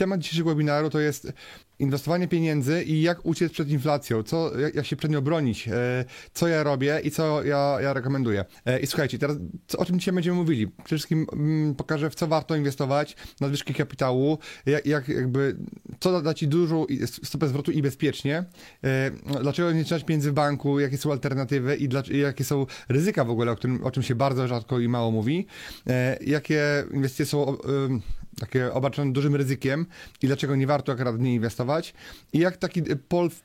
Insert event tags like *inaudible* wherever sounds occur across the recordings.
Temat dzisiejszego webinaru to jest inwestowanie pieniędzy i jak uciec przed inflacją, co, jak, jak się przed nią bronić, e, co ja robię i co ja, ja rekomenduję. E, I słuchajcie, teraz co, o czym dzisiaj będziemy mówili? Przede wszystkim mm, pokażę, w co warto inwestować, nadwyżki kapitału, jak, jak jakby, co da Ci dużą stopę zwrotu i bezpiecznie, e, dlaczego nie trzymać pieniędzy w banku, jakie są alternatywy i, dla, jakie są ryzyka w ogóle, o, którym, o czym się bardzo rzadko i mało mówi, e, jakie inwestycje są takie obarczone dużym ryzykiem i dlaczego nie warto akurat w nie inwestować i jak taki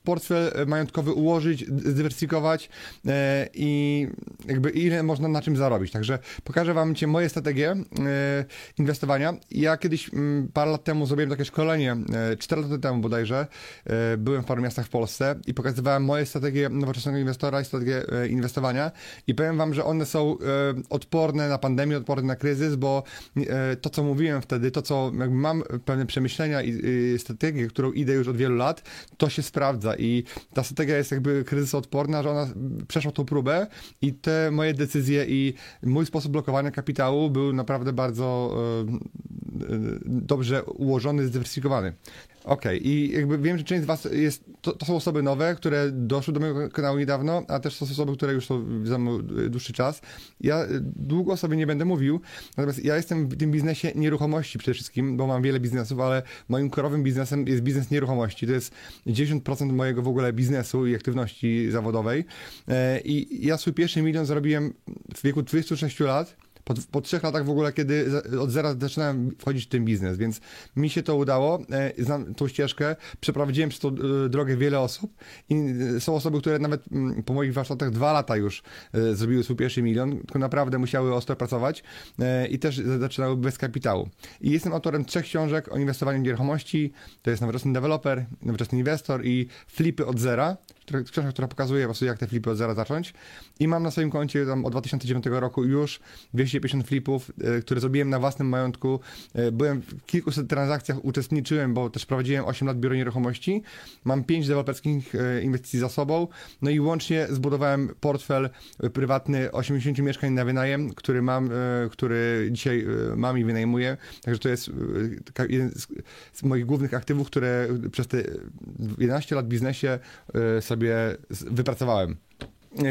portfel majątkowy ułożyć, zdywersyfikować e, i jakby ile można na czym zarobić. Także pokażę Wam Cię moje strategie e, inwestowania. Ja kiedyś parę lat temu zrobiłem takie szkolenie, e, 4 lata temu bodajże, e, byłem w paru miastach w Polsce i pokazywałem moje strategie nowoczesnego inwestora i strategie e, inwestowania i powiem Wam, że one są e, odporne na pandemię, odporne na kryzys, bo to, co mówiłem wtedy, to, co mam pewne przemyślenia i, strategię, którą idę już od wielu lat, to się sprawdza i ta strategia jest jakby kryzysoodporna, że ona przeszła tą próbę i te moje decyzje i mój sposób blokowania kapitału był naprawdę bardzo e, e dobrze ułożony, zdywersyfikowany. Okej, okay. i jakby wiem, że część z Was jest, to, to, są osoby nowe, które doszły do mojego kanału niedawno, a też są osoby, które już są za mną dłuższy czas. Ja długo o sobie nie będę mówił, natomiast ja jestem w tym biznesie nieruchomości przede wszystkim, bo mam wiele biznesów, ale moim korowym biznesem jest biznes nieruchomości. To jest 90% mojego w ogóle biznesu i aktywności zawodowej. E, I ja swój pierwszy milion zarobiłem w wieku 26 lat po, po trzech latach w ogóle, kiedy od zera zaczynałem wchodzić w ten biznes, więc mi się to udało, e, znam tą ścieżkę, przeprowadziłem przez tą e, drogę wiele osób i e, są osoby, które nawet mm, po moich warsztatach dwa lata już zrobiły swój pierwszy milion, tylko naprawdę musiały ostro pracować i też zaczynały bez kapitału. I jestem autorem trzech książek o inwestowaniu w nieruchomości, to jest Nowoczesny Developer, Nowoczesny Inwestor i Flipy od zera, książka, która pokazuje po prostu jak te flipy od zera zacząć i mam na swoim koncie tam od 2009 roku już 250 flipów, e, które zrobiłem na własnym majątku. E, byłem w kilkuset transakcjach, uczestniczyłem, bo też prowadziłem 8 lat biuro nieruchomości. Mam 5 deweloperskich e, inwestycji za sobą, no i łącznie zbudowałem portfel prywatny 80 mieszkań na wynajem, który mam, który dzisiaj mam i wynajmuję. Także to jest jeden z moich głównych aktywów, które przez te 11 lat w biznesie sobie sobie wypracowałem.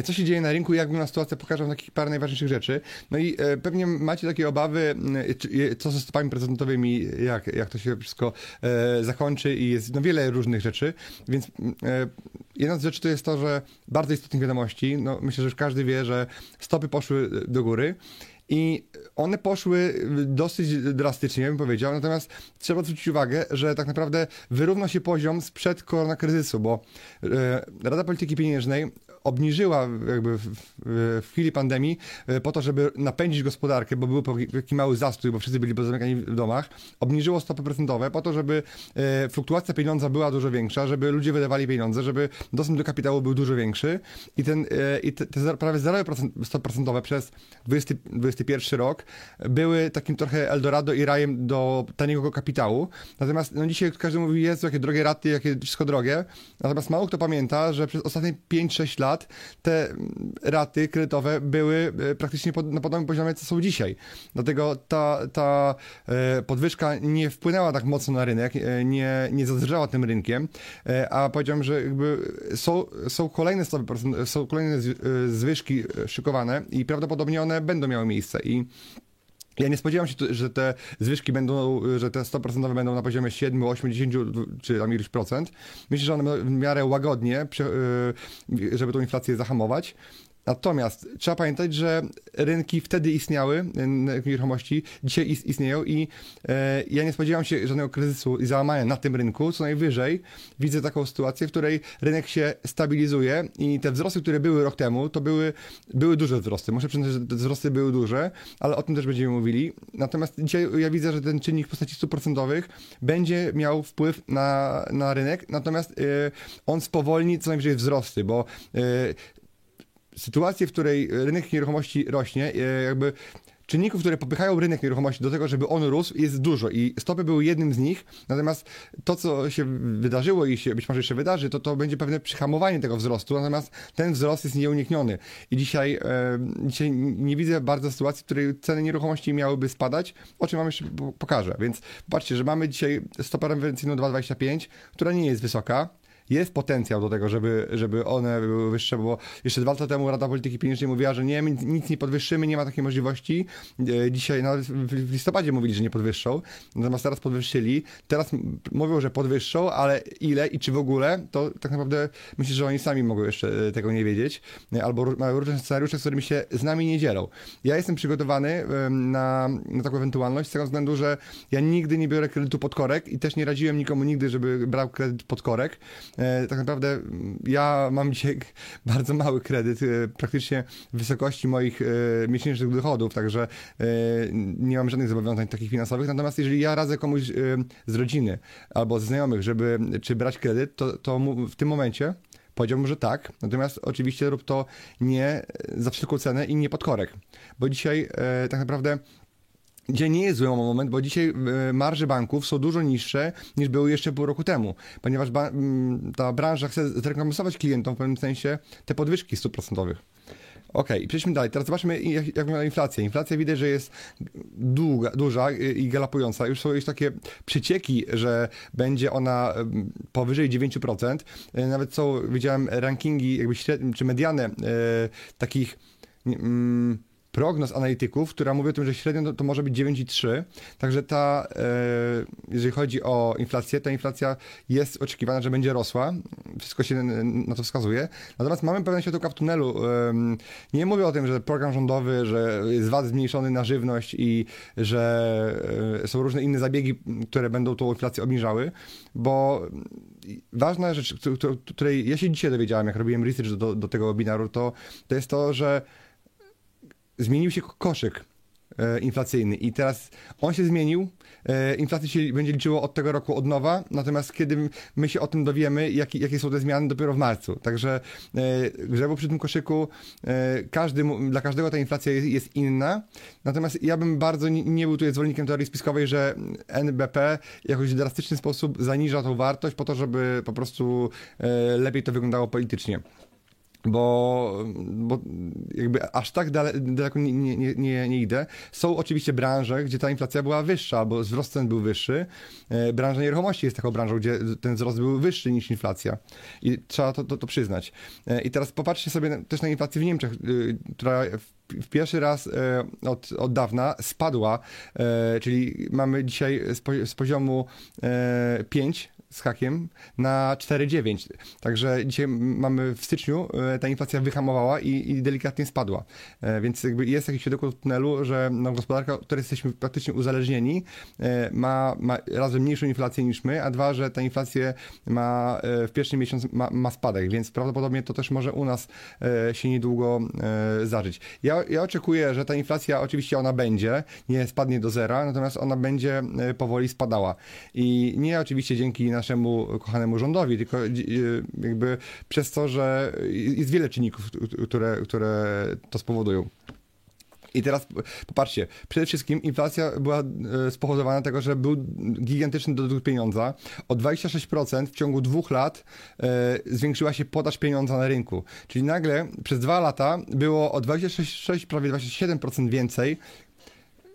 Co się dzieje na rynku, jak wygląda sytuacja, pokażę takich parę najważniejszych rzeczy. No i e, pewnie macie takie obawy, e, co ze stopami procentowymi, jak, jak to się wszystko e, zakończy i jest no, wiele różnych rzeczy, więc e, jedna z rzeczy to jest to, że bardzo istotnych wiadomości, no myślę, że już każdy wie, że stopy poszły do góry i one poszły dosyć drastycznie, bym powiedział, natomiast trzeba zwrócić uwagę, że tak naprawdę wyrównał się poziom sprzed koronakryzysu, bo e, Rada Polityki Pieniężnej obniżyła jakby w, w, chwili pandemii e, po to, żeby napędzić gospodarkę, bo był taki mały zastój, bo wszyscy byli zamykani w domach, obniżyło stopy procentowe po to, żeby e, fluktuacja pieniądza była dużo większa, żeby ludzie wydawali pieniądze, żeby dostęp do kapitału był dużo większy i, ten, i te, te prawie zerowe stopy procentowe przez 20, 2021 rok były takim trochę Eldorado i rajem do taniego kapitału. Natomiast no dzisiaj każdy mówi, jest jakie drogie raty, jakie wszystko drogie. Natomiast mało kto pamięta, że przez ostatnie 5-6 lat te raty kredytowe były e, praktycznie pod, na podobnym poziomie, co są dzisiaj. Dlatego ta, ta e, podwyżka nie wpłynęła tak mocno na rynek, e, nie, nie zadrżała tym rynkiem, a powiedziałem, że są, są kolejne stopy, są kolejne zwyżki szykowane i prawdopodobnie one będą miały miejsce i ja nie spodziewam się, że te zwyżki będą, że te 100% będą na poziomie 7, 8, 10 czy tam iluś procent. Myślę, że one w miarę łagodnie, y, żeby tą inflację zahamować. Natomiast trzeba pamiętać, że rynki wtedy istniały, nieruchomości, dzisiaj istnieją i e, ja nie spodziewam się żadnego kryzysu i załamania na tym rynku. Co najwyżej widzę taką sytuację, w której rynek się stabilizuje i te wzrosty, które były rok temu, to były, były duże wzrosty. Muszę przyznać, że te wzrosty były duże, ale o tym też będziemy mówili. Natomiast dzisiaj ja widzę, że ten czynnik w postaci stóp procentowych będzie miał wpływ na, na rynek, natomiast e, on spowolni co najwyżej wzrosty, bo e, sytuację, w której rynek nieruchomości rośnie, e, jakby czynników, które popychają rynek nieruchomości do tego, żeby on rósł, jest dużo i stopy były jednym z nich, natomiast to, co się wydarzyło i się być może jeszcze wydarzy, to to będzie pewne przyhamowanie tego wzrostu, natomiast ten wzrost jest nieunikniony. I dzisiaj, e, dzisiaj nie widzę bardzo sytuacji, w której ceny nieruchomości miałyby spadać, o czym wam jeszcze pokażę, więc patrzcie, że mamy dzisiaj stopę referencyjną 2,25, która nie jest wysoka, jest potencjał do tego, żeby, żeby one były wyższe, bo jeszcze dwa lata temu Rada Polityki Pieniężnej mówiła, że nie, nic nie podwyższymy, nie ma takiej możliwości. E, dzisiaj nawet w listopadzie mówili, że nie podwyższą, natomiast teraz podwyższyli. Teraz mówią, że podwyższą, ale ile i czy w ogóle, to tak naprawdę myślę, że oni sami mogą jeszcze e, tego nie wiedzieć, e, albo mają różne scenariusze, z którymi się z nami nie dzielą. Ja jestem przygotowany na, na taką ewentualność z tego względu, że ja nigdy nie biorę kredytu pod korek i też nie radziłem nikomu nigdy, żeby brał kredyt pod korek. E, tak naprawdę mm, ja mam dzisiaj *laughs* bardzo mały kredyt, e, praktycznie w wysokości moich e, miesięcznych dochodów, także nie mam żadnych zobowiązań takich finansowych. Natomiast jeżeli ja radzę komuś z rodziny albo ze znajomych, żeby czy brać kredyt, to, to w tym momencie powiedziałbym, że tak. Natomiast oczywiście rób to nie za wszelką cenę i nie pod korek. Bo dzisiaj tak naprawdę Dzisiaj nie jest zły moment, bo dzisiaj e, marże banków są dużo niższe niż były jeszcze pół roku temu, ponieważ ba ta branża chce zrekompensować klientom w pewnym sensie te podwyżki stóp procentowych. Ok, przejdźmy dalej. Teraz zobaczmy, jak, jak wygląda inflacja. Inflacja widać, że jest długa, duża i galopująca. Już są już takie przecieki, że będzie ona powyżej 9%. E, nawet są, widziałem rankingi, jakby średnie, czy mediane e, takich. Mm, prognoz analityków, która mówi o tym, że średnio to, może być 9,3. Także ta, e, jeżeli chodzi o inflację, ta inflacja jest oczekiwana, że będzie rosła. Wszystko się na to wskazuje. Natomiast mamy pewne światełka w tunelu. nie mówię o tym, że program rządowy, że jest VAT zmniejszony na żywność i że e, są różne inne zabiegi, które będą tą inflację obniżały, bo ważna rzecz, której ja się dzisiaj dowiedziałem, jak robiłem research do, do tego webinaru, to, to jest to, że zmienił się koszyk e, inflacyjny. I teraz on się zmienił, e, inflacja się będzie liczyło od tego roku od nowa, natomiast kiedy my się o tym dowiemy, jak, jakie są te zmiany dopiero w marcu. Także e, grzebu przy tym koszyku, każdy, dla każdego ta inflacja jest, jest inna, natomiast ja bym bardzo nie, nie był tutaj zwolennikiem teorii spiskowej, że NBP jakoś w drastyczny sposób zaniża tą wartość po to, żeby po prostu lepiej to wyglądało politycznie bo, bo jakby aż tak dale, daleko nie, nie, nie, nie idę. Są oczywiście branże, gdzie ta inflacja była wyższa, albo wzrost cen był wyższy. E, branża nieruchomości jest taką branżą, gdzie ten wzrost był wyższy niż inflacja. I trzeba to, to, to przyznać. E, I teraz popatrzcie sobie też na inflację w Niemczech, y, która w pierwszy raz e, od, od dawna spadła, czyli mamy dzisiaj z poziomu 5 z hakiem na 4,9. Także dzisiaj mamy w styczniu e, ta inflacja wyhamowała i, i delikatnie spadła. E, więc jakby jest jakiś światełko w tunelu, że no, gospodarka, której jesteśmy praktycznie uzależnieni, e, ma, ma raz mniejszą inflację niż my, a dwa, że ta inflacja ma w pierwszym miesiącu ma, ma spadek, więc prawdopodobnie to też może u nas się niedługo zażyć. Ja, ja oczekuję, że ta inflacja oczywiście ona będzie, nie spadnie do zera, natomiast ona będzie powoli spadała. I nie oczywiście dzięki naszym naszemu kochanemu rządowi, tylko e, jakby przez to, że jest wiele czynników, które, które to spowodują. I teraz popatrzcie, przede wszystkim inflacja była e, spowodowana tego, że był gigantyczny dodruk pieniądza. O 26% w ciągu dwóch lat e, zwiększyła się podaż pieniądza na rynku. Czyli nagle przez dwa lata było o 26, prawie 27% więcej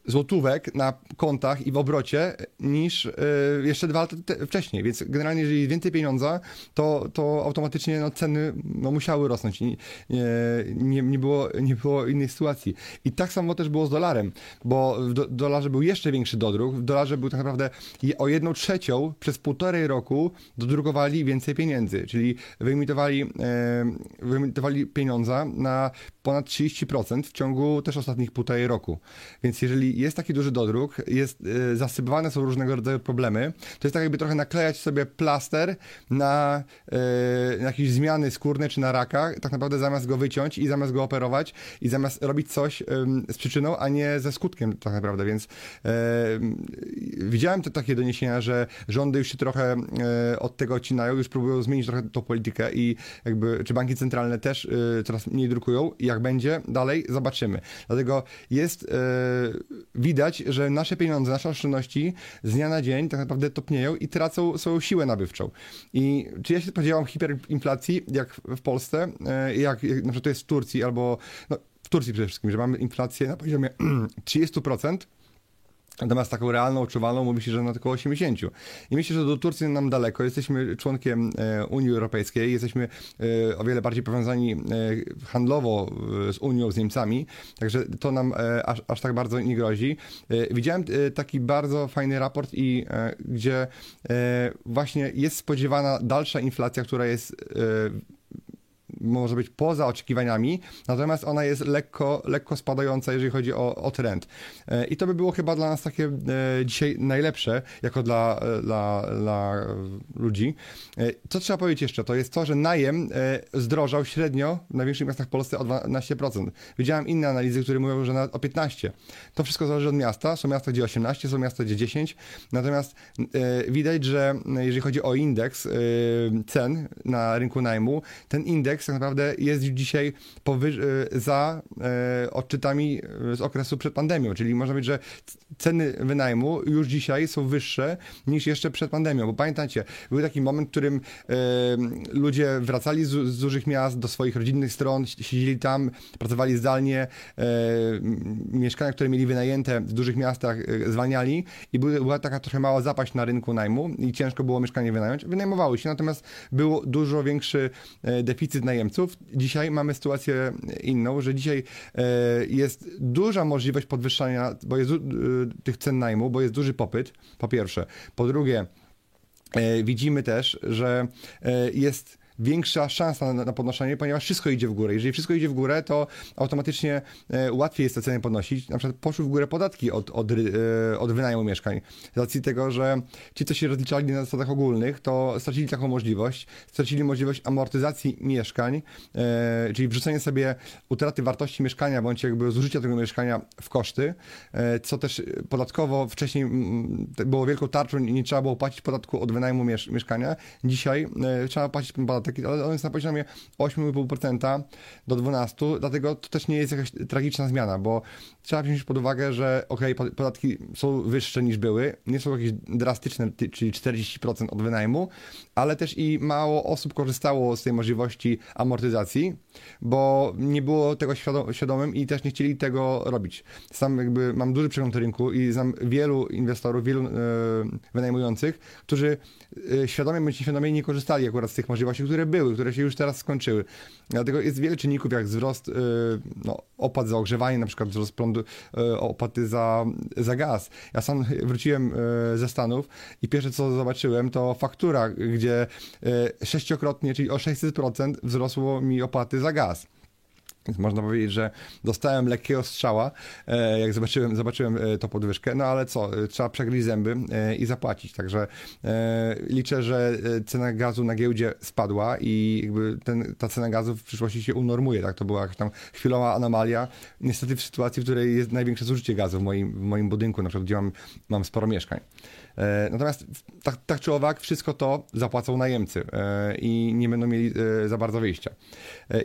złotówek na kontach i w obrocie niż y, jeszcze dwa lata wcześniej, więc generalnie jeżeli więcej pieniądza, to, to automatycznie no, ceny no, musiały rosnąć. Nie, nie, było, nie było innej sytuacji. I tak samo też było z dolarem, bo w do, dolarze był jeszcze większy dodruk, w dolarze był tak naprawdę o jedną trzecią przez półtorej roku dodrukowali więcej pieniędzy, czyli wyemitowali, e, wyemitowali pieniądza na ponad 30% w ciągu też ostatnich półtorej roku. Więc jeżeli jest taki duży dodruk, jest, y, zasypywane są różnego rodzaju problemy, to jest tak jakby trochę naklejać sobie plaster na, y, na jakieś zmiany skórne czy na raka, tak naprawdę zamiast go wyciąć i zamiast go operować i zamiast robić coś y, z przyczyną, a nie ze skutkiem tak naprawdę, więc widziałem te takie doniesienia, że rządy już się trochę od tego odcinają, już próbują zmienić trochę tą politykę i jakby, czy banki centralne też coraz mniej drukują. Jak będzie dalej, zobaczymy. Dlatego jest, widać, że nasze pieniądze, nasze oszczędności z dnia na dzień tak naprawdę topnieją i tracą swoją siłę nabywczą. I czy ja się spodziewam hiperinflacji, jak w Polsce, e, jak, jak na przykład to jest w Turcji, albo no, w Turcji przede wszystkim, że mamy inflację na poziomie *clears throat* 30%, Natomiast taką realną, odczuwalną mówi się, że na około 80. I myślę, że do Turcji nam daleko. Jesteśmy członkiem e, Unii Europejskiej, jesteśmy e, o wiele bardziej powiązani e, handlowo z Unią, z Niemcami, także to nam aż, aż tak bardzo nie grozi. Widziałem taki bardzo fajny raport, i gdzie właśnie jest spodziewana dalsza inflacja, która jest może być poza oczekiwaniami, natomiast ona jest lekko, lekko spadająca, jeżeli chodzi o, o trend. E, I to by było chyba dla nas takie e, dzisiaj najlepsze, jako dla, e, dla, dla ludzi. Co trzeba powiedzieć jeszcze, to jest to, że najem zdrożał średnio w największych miastach w Polsce o 12%. Widziałem inne analizy, które mówią, że nawet o 15%. To wszystko zależy od miasta. Są miasta, gdzie 18, są miasta, gdzie 10. Natomiast widać, że jeżeli chodzi o indeks cen na rynku najmu, ten indeks tak naprawdę jest dzisiaj e, za e, odczytami e, z okresu przed pandemią, czyli można powiedzieć, że ceny wynajmu już dzisiaj są wyższe niż jeszcze przed pandemią, bo pamiętacie, był taki moment, w którym ludzie wracali z, z dużych miast do swoich rodzinnych stron, siedzieli tam, pracowali zdalnie, mieszkania, które mieli wynajęte w dużych miastach zwalniali i była taka trochę mała zapaść na rynku najmu i ciężko było mieszkanie wynająć. Wynajmowały się, natomiast był dużo większy deficyt najemców. Dzisiaj mamy sytuację inną, że dzisiaj e, jest duża możliwość podwyższania, bo jest e, tych cen najmu, bo jest duży popyt, po pierwsze. Po drugie, e, widzimy też, że jest większa szansa na, na podnoszenie, ponieważ wszystko idzie w górę. Jeżeli wszystko idzie w górę, to automatycznie e, łatwiej jest te ceny podnosić. Na przykład poszły w górę podatki od, od, e, od wynajmu mieszkań. Z racji tego, że ci, co się rozliczali na zasadach ogólnych, to stracili taką możliwość. Stracili możliwość amortyzacji mieszkań, e, czyli wrzucenie sobie utraty wartości mieszkania, bądź jakby zużycia tego mieszkania w koszty, co też podatkowo wcześniej było wielką tarczą i nie trzeba było płacić podatku od wynajmu mieszkania. Dzisiaj trzeba płacić podatek taki, on jest na poziomie 8,5% do 12%, dlatego to też nie jest jakaś tragiczna zmiana, bo trzeba wziąć pod uwagę, że ok, podatki są wyższe niż były, nie są jakieś drastyczne, czyli 40% od wynajmu, ale też i mało osób korzystało z tej możliwości amortyzacji, bo nie było tego świadomym i też nie chcieli tego robić. Sam jakby mam duży przegląd rynku i znam wielu inwestorów, wielu e, wynajmujących, którzy e, świadomie bądź nieświadomie nie korzystali akurat z tych możliwości, które były, które się już teraz skończyły. Dlatego jest wiele czynników, jak wzrost e, no, opłat za ogrzewanie, na przykład wzrost prądu, e, opłaty za, za gaz. Ja sam wróciłem e, ze Stanów i pierwsze co zobaczyłem to faktura, gdzie sześciokrotnie, czyli o 600% wzrosło mi opłaty za gaz. Więc można powiedzieć, że dostałem lekkiego strzała, e, jak zobaczyłem, zobaczyłem e, to podwyżkę, no ale co, e, trzeba przegryźć zęby i zapłacić. Także liczę, że cena gazu na giełdzie spadła i jakby ten, ta cena gazu w przyszłości się unormuje. Tak? To była jakaś tam chwilowa anomalia. Niestety w sytuacji, w której jest największe zużycie gazu w moim, w moim budynku, na przykład gdzie mam, mam sporo mieszkań. Natomiast tak, tak, czy owak, wszystko to zapłacą najemcy i nie będą mieli za bardzo wyjścia.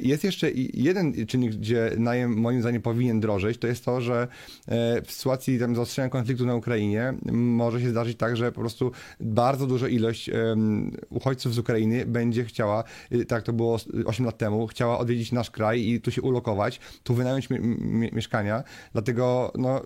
Jest jeszcze jeden czynnik, gdzie najem moim zdaniem powinien drożeć, to jest to, że w sytuacji tam zaostrzenia konfliktu na Ukrainie może się zdarzyć tak, że po prostu bardzo duża ilość uchodźców z Ukrainy będzie chciała, tak to było 8 lat temu, chciała odwiedzić nasz kraj i tu się ulokować, tu wynająć mieszkania. Dlatego no,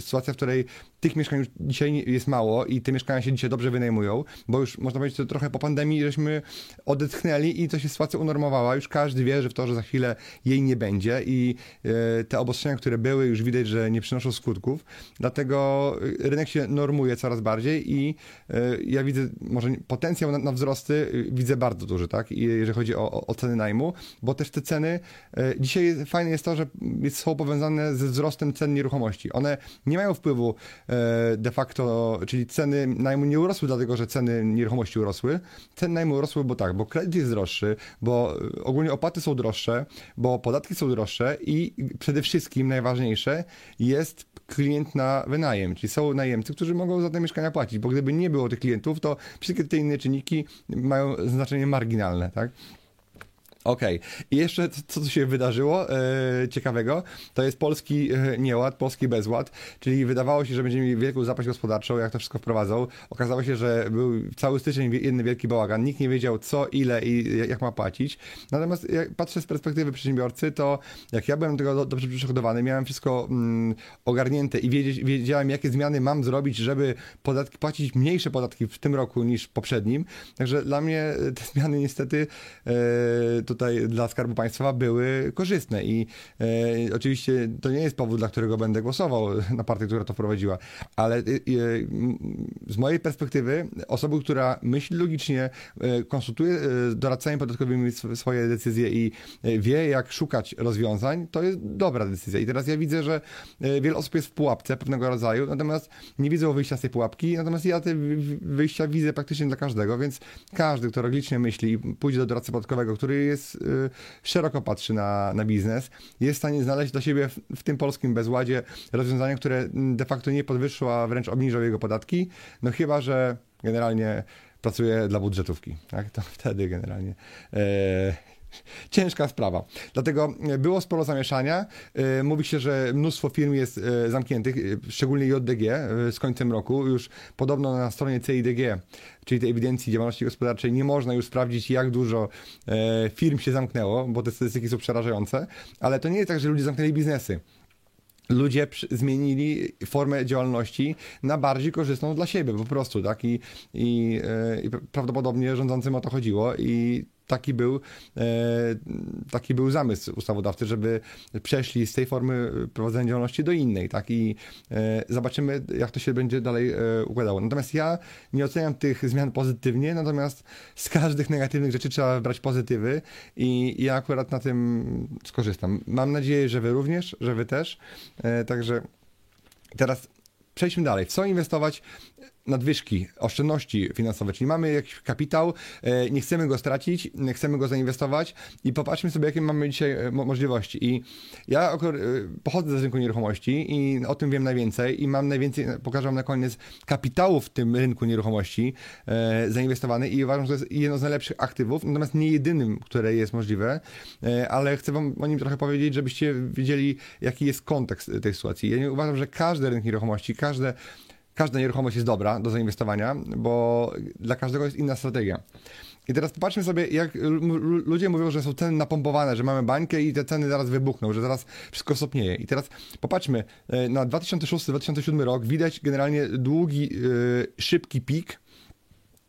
sytuacja, w której tych mieszkań już dzisiaj jest mało i te mieszkania się dzisiaj dobrze wynajmują, bo już można powiedzieć, że trochę po pandemii żeśmy odetchnęli i to się sytuacja unormowała. Już każdy wie, że w to, że za chwilę jej nie będzie i e, te obostrzenia, które były, już widać, że nie przynoszą skutków. Dlatego rynek się normuje coraz bardziej i e, ja widzę może potencjał na, wzrosty widzę bardzo duży, tak? jeżeli chodzi o, o ceny najmu, bo też te ceny e, dzisiaj fajne jest to, że są powiązane ze wzrostem cen nieruchomości. One nie mają wpływu E, de facto, czyli ceny najmu nie urosły dlatego, że ceny nieruchomości urosły. Ceny najmu urosły, bo tak, bo kredyt jest droższy, bo e, ogólnie opłaty są droższe, bo podatki są droższe i przede wszystkim najważniejsze jest klient na wynajem, czyli są najemcy, którzy mogą za te mieszkania płacić, bo gdyby nie było tych klientów, to wszystkie te inne czynniki mają znaczenie marginalne, tak? Okej. Okay. I jeszcze co tu się wydarzyło e, ciekawego, to jest polski e, nieład, polski bezład, czyli wydawało się, że będziemy mieli wielką zapaść gospodarczą, jak to wszystko wprowadzą. Okazało się, że był cały styczeń jeden wielki bałagan, nikt nie wiedział co, ile i jak ma płacić. Natomiast jak patrzę z perspektywy przedsiębiorcy, to jak ja byłem tego dobrze przygotowany, miałem wszystko mm, ogarnięte i wiedzieć, wiedziałem, jakie zmiany mam zrobić, żeby podatki, płacić mniejsze podatki w tym roku niż poprzednim. Także dla mnie te zmiany niestety e, tutaj dla Skarbu Państwa były korzystne i e, oczywiście to nie jest powód, dla którego będę głosował na partię, która to wprowadziła, ale e, z mojej perspektywy osoby, która myśli logicznie, e, konsultuje z doradcami podatkowymi swoje decyzje i wie, jak szukać rozwiązań, to jest dobra decyzja. I teraz ja widzę, że wiele osób jest w pułapce pewnego rodzaju, natomiast nie widzą wyjścia z tej pułapki, natomiast ja te wyjścia widzę praktycznie dla każdego, więc każdy, kto logicznie myśli i pójdzie do doradcy podatkowego, który jest jest, y, szeroko patrzy na, na biznes, jest w stanie znaleźć dla siebie w, w tym polskim bezładzie rozwiązanie, które de facto nie podwyższyło, a wręcz obniżą jego podatki, no chyba, że generalnie pracuje dla budżetówki, tak? To *laughs* wtedy generalnie e, *laughs* ciężka sprawa. Dlatego e, było sporo zamieszania. E, mówi się, że mnóstwo firm jest e, zamkniętych, szczególnie JDG z końcem roku. Już podobno na stronie CIDG, czyli tej ewidencji działalności gospodarczej, nie można już sprawdzić, jak dużo firm się zamknęło, bo te statystyki są przerażające. Ale to nie jest tak, że ludzie zamknęli biznesy ludzie zmienili formę działalności na bardziej korzystną dla siebie po prostu, tak? I, i, i prawdopodobnie rządzącym o to chodziło i taki był, e, taki był zamysł ustawodawcy, żeby przeszli z tej formy prowadzenia działalności do innej, tak? I e, zobaczymy, jak to się będzie dalej e, układało. Natomiast ja nie oceniam tych zmian pozytywnie, natomiast z każdych negatywnych rzeczy trzeba brać pozytywy i ja akurat na tym skorzystam. Mam nadzieję, że wy również, że wy też. Także teraz przejdźmy dalej. W co inwestować? Nadwyżki, oszczędności finansowe, czyli mamy jakiś kapitał, e, nie chcemy go stracić, chcemy go zainwestować i popatrzmy sobie, jakie mamy dzisiaj e, możliwości. I ja e, pochodzę z rynku nieruchomości i o tym wiem najwięcej i mam najwięcej, pokażę wam na koniec, kapitału w tym rynku nieruchomości zainwestowany i uważam, że to jest jedno z najlepszych aktywów, natomiast nie jedynym, które jest możliwe, ale chcę wam o nim trochę powiedzieć, żebyście wiedzieli, jaki jest kontekst tej sytuacji. Ja uważam, że każdy rynek nieruchomości, każde każda nieruchomość jest dobra do zainwestowania, bo dla każdego jest inna strategia. I teraz popatrzmy sobie, jak ludzie mówią, że są ceny napompowane, że mamy bańkę i te ceny zaraz wybuchną, że zaraz wszystko stopnieje. I teraz popatrzmy, e, na 2006-2007 rok widać generalnie długi, e, szybki pik,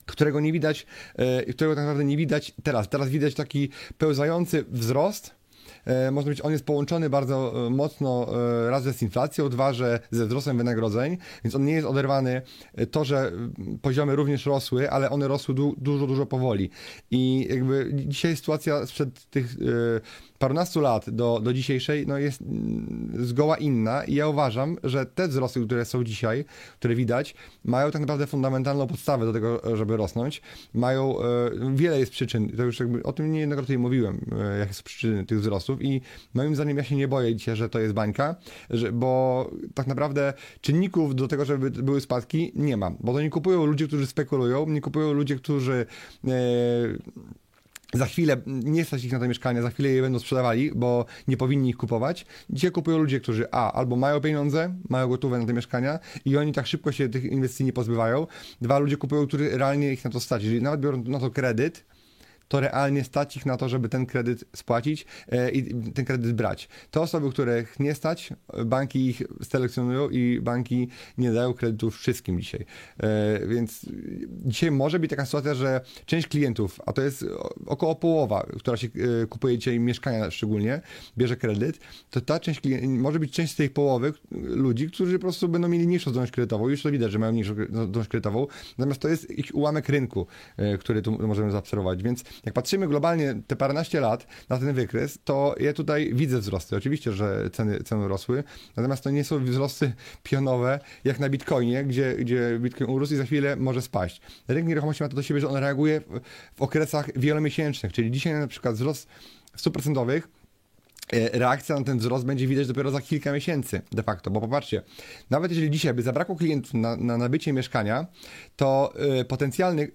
którego nie widać, e, którego tak naprawdę nie widać teraz. Teraz widać taki pełzający wzrost, można być, on jest połączony bardzo e, mocno e, raz z inflacją, dwa, że ze wzrostem wynagrodzeń, więc on nie jest oderwany. To, że poziomy również rosły, ale one rosły du dużo, dużo powoli. I jakby dzisiaj sytuacja sprzed tych parunastu lat do, do dzisiejszej no jest zgoła inna i ja uważam, że te wzrosty, które są dzisiaj, które widać, mają tak naprawdę fundamentalną podstawę do tego, żeby rosnąć. Mają, e, wiele jest przyczyn, to już jakby o tym niejednokrotnie mówiłem, e, jakie są przyczyny tych wzrostów i moim zdaniem ja się nie boję dzisiaj, że to jest bańka, że, bo tak naprawdę czynników do tego, żeby były spadki nie ma, bo to nie kupują ludzie, którzy spekulują, nie kupują ludzie, którzy e, za chwilę nie stać ich na te mieszkania, za chwilę je będą sprzedawali, bo nie powinni ich kupować. Dzisiaj kupują ludzie, którzy a, albo mają pieniądze, mają gotowe na te mieszkania i oni tak szybko się tych inwestycji nie pozbywają. Dwa, ludzie kupują, którzy realnie ich na to stać. Jeżeli nawet biorą na to kredyt, to realnie stać ich na to, żeby ten kredyt spłacić e, i ten kredyt brać. Te osoby, których nie stać, banki ich selekcjonują i banki nie dają kredytów wszystkim dzisiaj. E, więc dzisiaj może być taka sytuacja, że część klientów, a to jest około połowa, która się e, kupuje dzisiaj mieszkania szczególnie, bierze kredyt, to ta część może być część z tej połowy ludzi, którzy po prostu będą mieli mniejszą zdolność kredytową. Już to widać, że mają mniejszą zdolność kredytową. Natomiast to jest ich ułamek rynku, który tu możemy zaobserwować. Więc jak patrzymy globalnie te paręnaście lat na ten wykres, to ja tutaj widzę wzrosty. Oczywiście, że ceny, ceny rosły, natomiast to nie są wzrosty pionowe, jak na Bitcoinie, gdzie, gdzie Bitcoin urósł i za chwilę może spaść. Rynek nieruchomości ma to do siebie, że on reaguje w, w okresach wielomiesięcznych, czyli dzisiaj na przykład wzrost stóp procentowych reakcja na ten wzrost będzie widać dopiero za kilka miesięcy de facto, bo popatrzcie, nawet jeżeli dzisiaj by zabrakło klientów na, na nabycie mieszkania, to y, potencjalny y,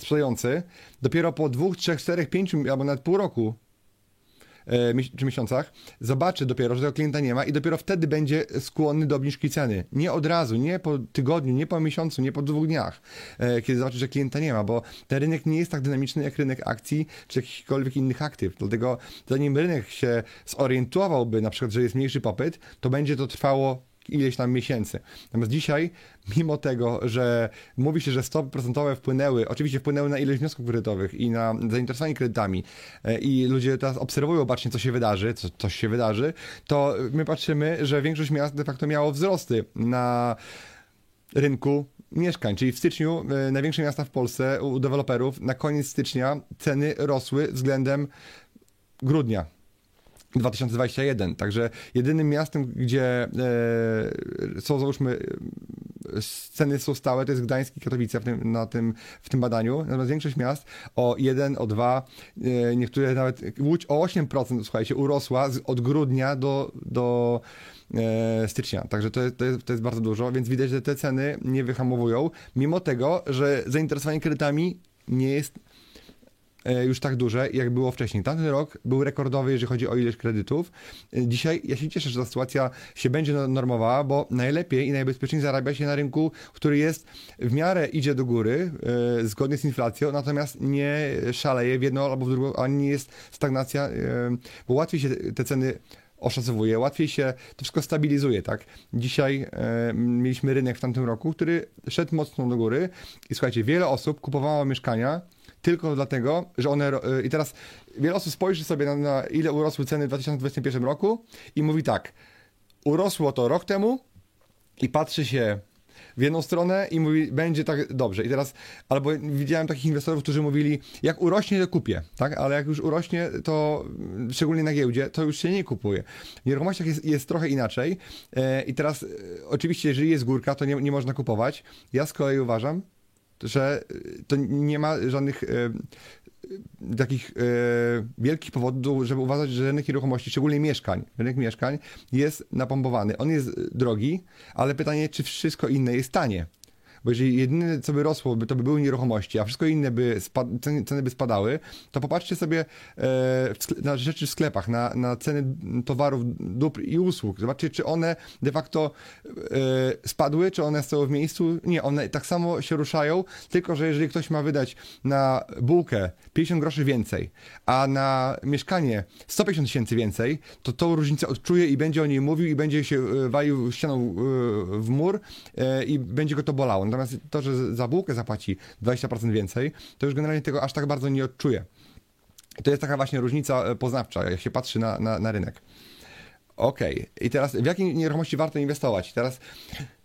sprzedający dopiero po dwóch, trzech, czterech, pięciu albo nawet pół roku E, czy miesiącach, zobaczy dopiero, że tego klienta nie ma i dopiero wtedy będzie skłonny do obniżki ceny. Nie od razu, nie po tygodniu, nie po miesiącu, nie po dwóch dniach, e, kiedy zobaczy, że klienta nie ma, bo ten rynek nie jest tak dynamiczny jak rynek akcji czy jakichkolwiek innych aktyw. Dlatego zanim rynek się zorientowałby na przykład, że jest mniejszy popyt, to będzie to trwało ileś tam miesięcy. Natomiast dzisiaj, mimo tego, że mówi się, że stopy procentowe wpłynęły, oczywiście wpłynęły na ilość wniosków kredytowych i na zainteresowanie kredytami e, i ludzie teraz obserwują bacznie, co się wydarzy, co, coś się wydarzy, to my patrzymy, że większość miast de facto miało wzrosty na rynku mieszkań, czyli w styczniu e, największe miasta w Polsce u deweloperów na koniec stycznia ceny rosły względem grudnia 2021. Także jedynym miastem, gdzie e, są, załóżmy, ceny są stałe, to jest Gdańsk i Katowice w tym, na tym, w tym badaniu. Natomiast większość miast o 1, o 2, e, niektóre nawet Łódź o 8%, słuchajcie, urosła z, od grudnia do, do e, stycznia. Także to, to, jest, to jest bardzo dużo, więc widać, że te ceny nie wyhamowują, mimo tego, że zainteresowanie kredytami nie jest już tak duże, jak było wcześniej. Tamten rok był rekordowy, jeżeli chodzi o ilość kredytów. E, dzisiaj ja się cieszę, że ta sytuacja się będzie no, normowała, bo najlepiej i najbezpieczniej zarabia się na rynku, który jest w miarę idzie do góry, e, zgodnie z inflacją, natomiast nie szaleje w jedną albo w drugą, ani nie jest stagnacja, bo łatwiej się te ceny oszacowuje, łatwiej się to wszystko stabilizuje, tak? Dzisiaj e, mieliśmy rynek w tamtym roku, który szedł mocno do góry i słuchajcie, wiele osób kupowało mieszkania tylko dlatego, że one. E, I teraz wiele osób spojrzy sobie na, na ile urosły ceny w 2021 roku i mówi tak. Urosło to rok temu i patrzy się w jedną stronę i mówi, będzie tak dobrze. I teraz, albo widziałem takich inwestorów, którzy mówili, jak urośnie, to kupię, tak? Ale jak już urośnie, to szczególnie na giełdzie, to już się nie kupuje. W nieruchomościach jest, jest trochę inaczej. E, I teraz, e, oczywiście, jeżeli jest górka, to nie, nie można kupować. Ja z kolei uważam, że to nie ma żadnych e, takich e, wielkich powodów, żeby uważać, że rynek nieruchomości, szczególnie mieszkań, rynek mieszkań jest napompowany. On jest drogi, ale pytanie, czy wszystko inne jest tanie. Bo jeżeli jedyne, co by rosło, to by były nieruchomości, a wszystko inne by ceny, by spadały, to popatrzcie sobie e, na rzeczy w sklepach, na, na ceny towarów, dóbr i usług. Zobaczcie, czy one de facto e, spadły, czy one stoją w miejscu. Nie, one tak samo się ruszają, tylko że jeżeli ktoś ma wydać na bułkę 50 groszy więcej, a na mieszkanie 150 tysięcy więcej, to tą różnicę odczuje i będzie o niej mówił i będzie się e, walił ścianą w mur i będzie go to bolało. Natomiast to, że za bułkę zapłaci 20% więcej, to już generalnie tego aż tak bardzo nie odczuje. To jest taka właśnie różnica e, poznawcza, jak się patrzy na, na, na rynek. Okej, okay. i teraz w jakie nieruchomości warto inwestować? Teraz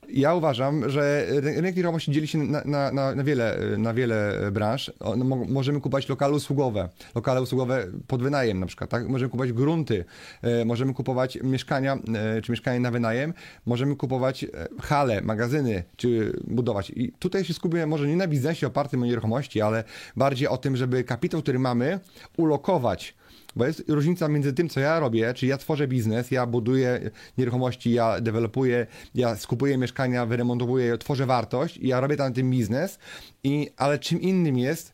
ja uważam, że rynek nieruchomości dzieli się na, na, na, wiele, na wiele branż. No, możemy kupować lokale usługowe, lokale usługowe pod wynajem na przykład, tak? Możemy kupować grunty, e, możemy kupować mieszkania, e, czy mieszkania na wynajem, możemy kupować e, hale, magazyny, czy budować. I tutaj się skupimy może nie na biznesie opartym o nieruchomości, ale bardziej o tym, żeby kapitał, który mamy, ulokować bo jest różnica między tym, co ja robię, czyli ja tworzę biznes, ja buduję nieruchomości, ja dewelopuję, ja skupuję mieszkania, wyremontowuję, tworzę wartość i ja robię tam ten biznes, i, ale czym innym jest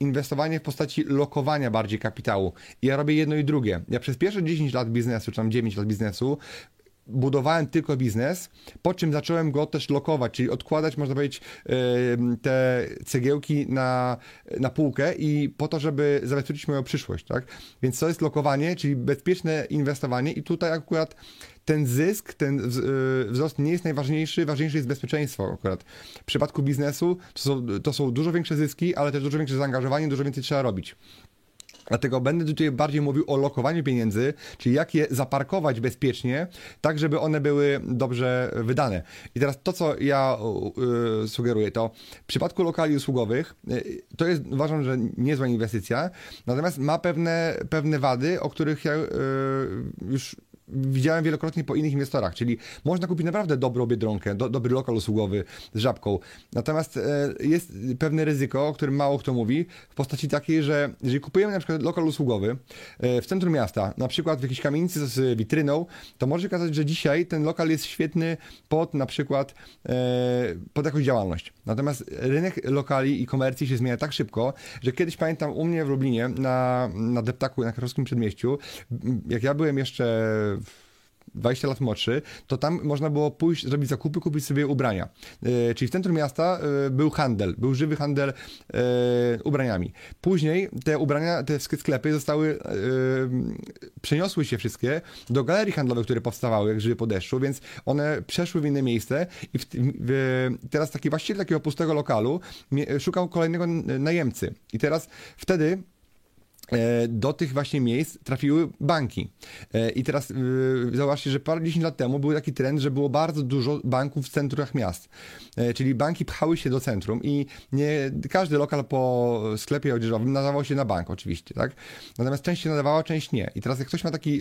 inwestowanie w postaci lokowania bardziej kapitału. I ja robię jedno i drugie. Ja przez pierwsze 10 lat biznesu, czy tam 9 lat biznesu, budowałem tylko biznes, po czym zacząłem go też lokować, czyli odkładać, można powiedzieć, te cegiełki na, na półkę i po to, żeby zabezpieczyć moją przyszłość, tak? Więc to jest lokowanie, czyli bezpieczne inwestowanie i tutaj akurat ten zysk, ten y, wzrost nie jest najważniejszy, ważniejsze jest bezpieczeństwo akurat. W przypadku biznesu to są, to są dużo większe zyski, ale też dużo większe zaangażowanie, dużo więcej trzeba robić. Dlatego będę tutaj bardziej mówił o lokowaniu pieniędzy, czyli jak je zaparkować bezpiecznie, tak żeby one były dobrze wydane. I teraz to, co ja yy, sugeruję, to w przypadku lokali usługowych, yy, to jest uważam, że niezła inwestycja, natomiast ma pewne, pewne wady, o których ja yy, już widziałem wielokrotnie po innych inwestorach, czyli można kupić naprawdę dobrą biedronkę, do, dobry lokal usługowy z żabką. Natomiast e, jest pewne ryzyko, o którym mało kto mówi, w postaci takiej, że jeżeli kupujemy na przykład lokal usługowy e, w centrum miasta, na przykład w jakiejś kamienicy z witryną, to może się okazać, że dzisiaj ten lokal jest świetny pod na przykład e, pod jakąś działalność. Natomiast rynek lokali i komercji się zmienia tak szybko, że kiedyś pamiętam u mnie w Lublinie na, na deptaku na Krakowskim Przedmieściu, jak ja byłem jeszcze 20 lat młodszy, to tam można było pójść, zrobić zakupy, kupić sobie ubrania. E, czyli w centrum miasta e, był handel, był żywy handel e, ubraniami. Później te ubrania, te sklepy zostały, przeniosły się wszystkie do galerii handlowych, które powstawały, jak żywy po deszczu, więc one przeszły w inne miejsce i w, w, teraz taki właściciel takiego pustego lokalu szukał kolejnego najemcy. I teraz wtedy do tych właśnie miejsc trafiły banki. E, I teraz yy, zauważcie, że parę dziesięć lat temu był taki trend, że było bardzo dużo banków w centrach miast. E, czyli banki pchały się do centrum i nie każdy lokal po sklepie odzieżowym nadawał się na bank oczywiście, tak? Natomiast część się nadawała, część nie. I teraz jak ktoś ma taki,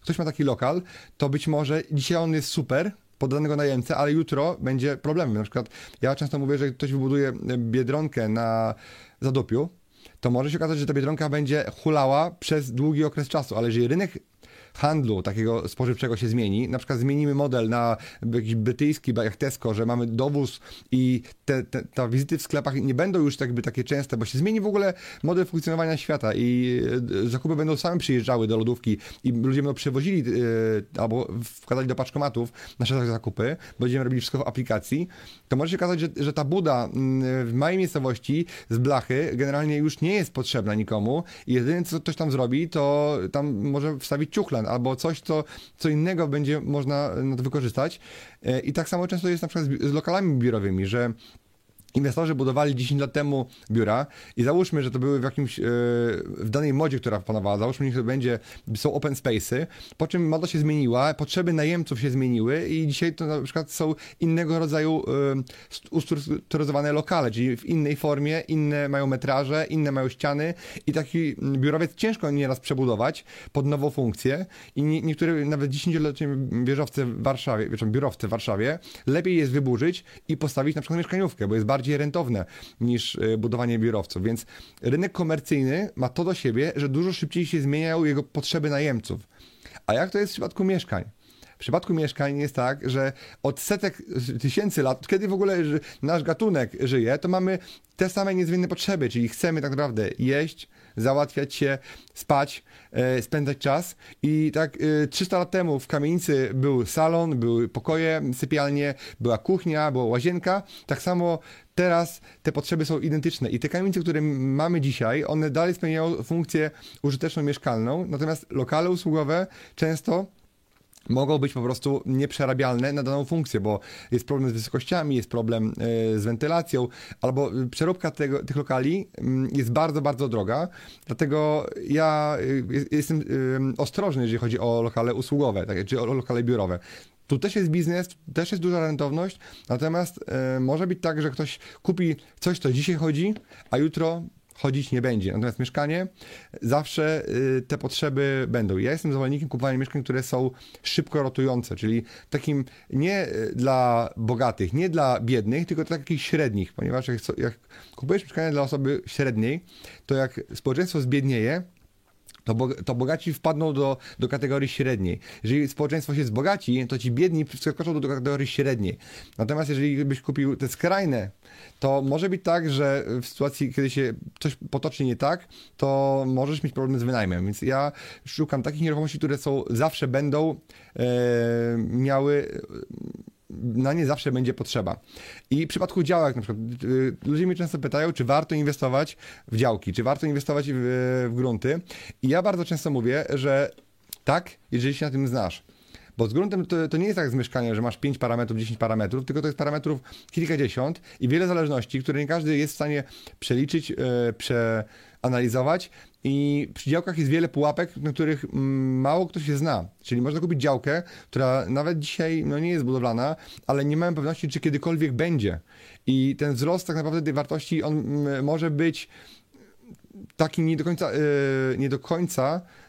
ktoś ma taki lokal, to być może dzisiaj on jest super, pod danego najemcę, ale jutro będzie problemem. Na przykład ja często mówię, że ktoś wybuduje biedronkę na Zadopiu, to może się okazać, że ta biedronka będzie hulała przez długi okres czasu, ale jeżeli rynek handlu takiego spożywczego się zmieni, na przykład zmienimy model na jakiś brytyjski, jak Tesco, że mamy dowóz i te, te, te wizyty w sklepach nie będą już tak, takie częste, bo się zmieni w ogóle model funkcjonowania świata i e, zakupy będą same przyjeżdżały do lodówki i ludzie będą przewozili yy, albo wkładali do paczkomatów nasze zakupy, będziemy robili wszystko w aplikacji, to może się okazać, że, że ta buda mm, w małej miejscowości z blachy generalnie już nie jest potrzebna nikomu i jedyne co ktoś tam zrobi, to tam może wstawić albo coś, co, co innego będzie można na to wykorzystać. E, I tak samo często jest na przykład z, z lokalami biurowymi, że inwestorzy budowali 10 lat temu biura i załóżmy, że to były w jakimś, e, w danej modzie, która panowała, załóżmy, że to będzie, są open space'y, po czym moda się zmieniła, potrzeby najemców się zmieniły i dzisiaj to na przykład są innego rodzaju e, ustrukturyzowane lokale, czyli w innej formie, inne mają metraże, inne mają ściany i taki biurowiec ciężko nieraz przebudować pod nową funkcję i niektóre nawet 10-letnie wieżowce w Warszawie, biurowce w Warszawie, lepiej jest wyburzyć i postawić na przykład mieszkaniówkę, bo jest bardziej bardziej rentowne niż e, budowanie biurowców. Więc rynek komercyjny ma to do siebie, że dużo szybciej się zmieniają jego potrzeby najemców. A jak to jest w przypadku mieszkań? W przypadku mieszkań jest tak, że od setek tysięcy lat, kiedy w ogóle nasz gatunek żyje, to mamy te same niezmienne potrzeby, czyli chcemy tak naprawdę jeść, załatwiać się, spać, e, spędzać czas. I tak e, 300 lat temu w kamienicy był salon, były pokoje, sypialnie, była kuchnia, była łazienka. Tak samo teraz te potrzeby są identyczne i te kamienice, które mamy dzisiaj, one dalej spełniają funkcję użyteczną mieszkalną, natomiast lokale usługowe często mogą być po prostu nieprzerabialne na daną funkcję, bo jest problem z wysokościami, jest problem e, z wentylacją, albo przeróbka tego, tych lokali mm, jest bardzo, bardzo droga, dlatego ja e, jestem e, ostrożny, jeżeli chodzi o lokale usługowe, tak, czy o lokale biurowe. Tu też jest biznes, też jest duża rentowność, natomiast może być tak, że ktoś kupi coś, co dzisiaj chodzi, a jutro chodzić nie będzie. Natomiast mieszkanie, zawsze y, te potrzeby będą. Ja jestem zwolennikiem kupowania mieszkań, które są szybko rotujące, czyli takim nie y, dla bogatych, nie dla biednych, tylko takich średnich, ponieważ jak, jak kupujesz mieszkanie dla osoby średniej, to jak społeczeństwo zbiednieje, to, bo, to bogaci wpadną do, do kategorii średniej. Jeżeli społeczeństwo się wzbogaci, to ci biedni wskoczą do, kategorii średniej. Natomiast jeżeli byś kupił te skrajne, to może być tak, że w sytuacji, kiedy się coś potoczy nie tak, to możesz mieć problem z wynajmem. Więc ja szukam takich nieruchomości, które są zawsze będą e, miały na nie zawsze będzie potrzeba. I w przypadku działek, na przykład, y, ludzie mnie często pytają, czy warto inwestować w działki, czy warto inwestować w, w grunty. I ja bardzo często mówię, że tak, jeżeli się na tym znasz. Bo z gruntem to, to, nie jest tak z mieszkaniem, że masz 5 parametrów, 10 parametrów, tylko to jest parametrów kilkadziesiąt i wiele zależności, które nie każdy jest w stanie przeliczyć, yy, przeanalizować. I przy działkach jest wiele pułapek, na których mm, mało kto się zna. Czyli można kupić działkę, która nawet dzisiaj no, nie jest budowlana, ale nie mamy pewności, czy kiedykolwiek będzie. I ten wzrost tak naprawdę tej wartości, on mm, może być taki nie do końca, yy, nie do końca E,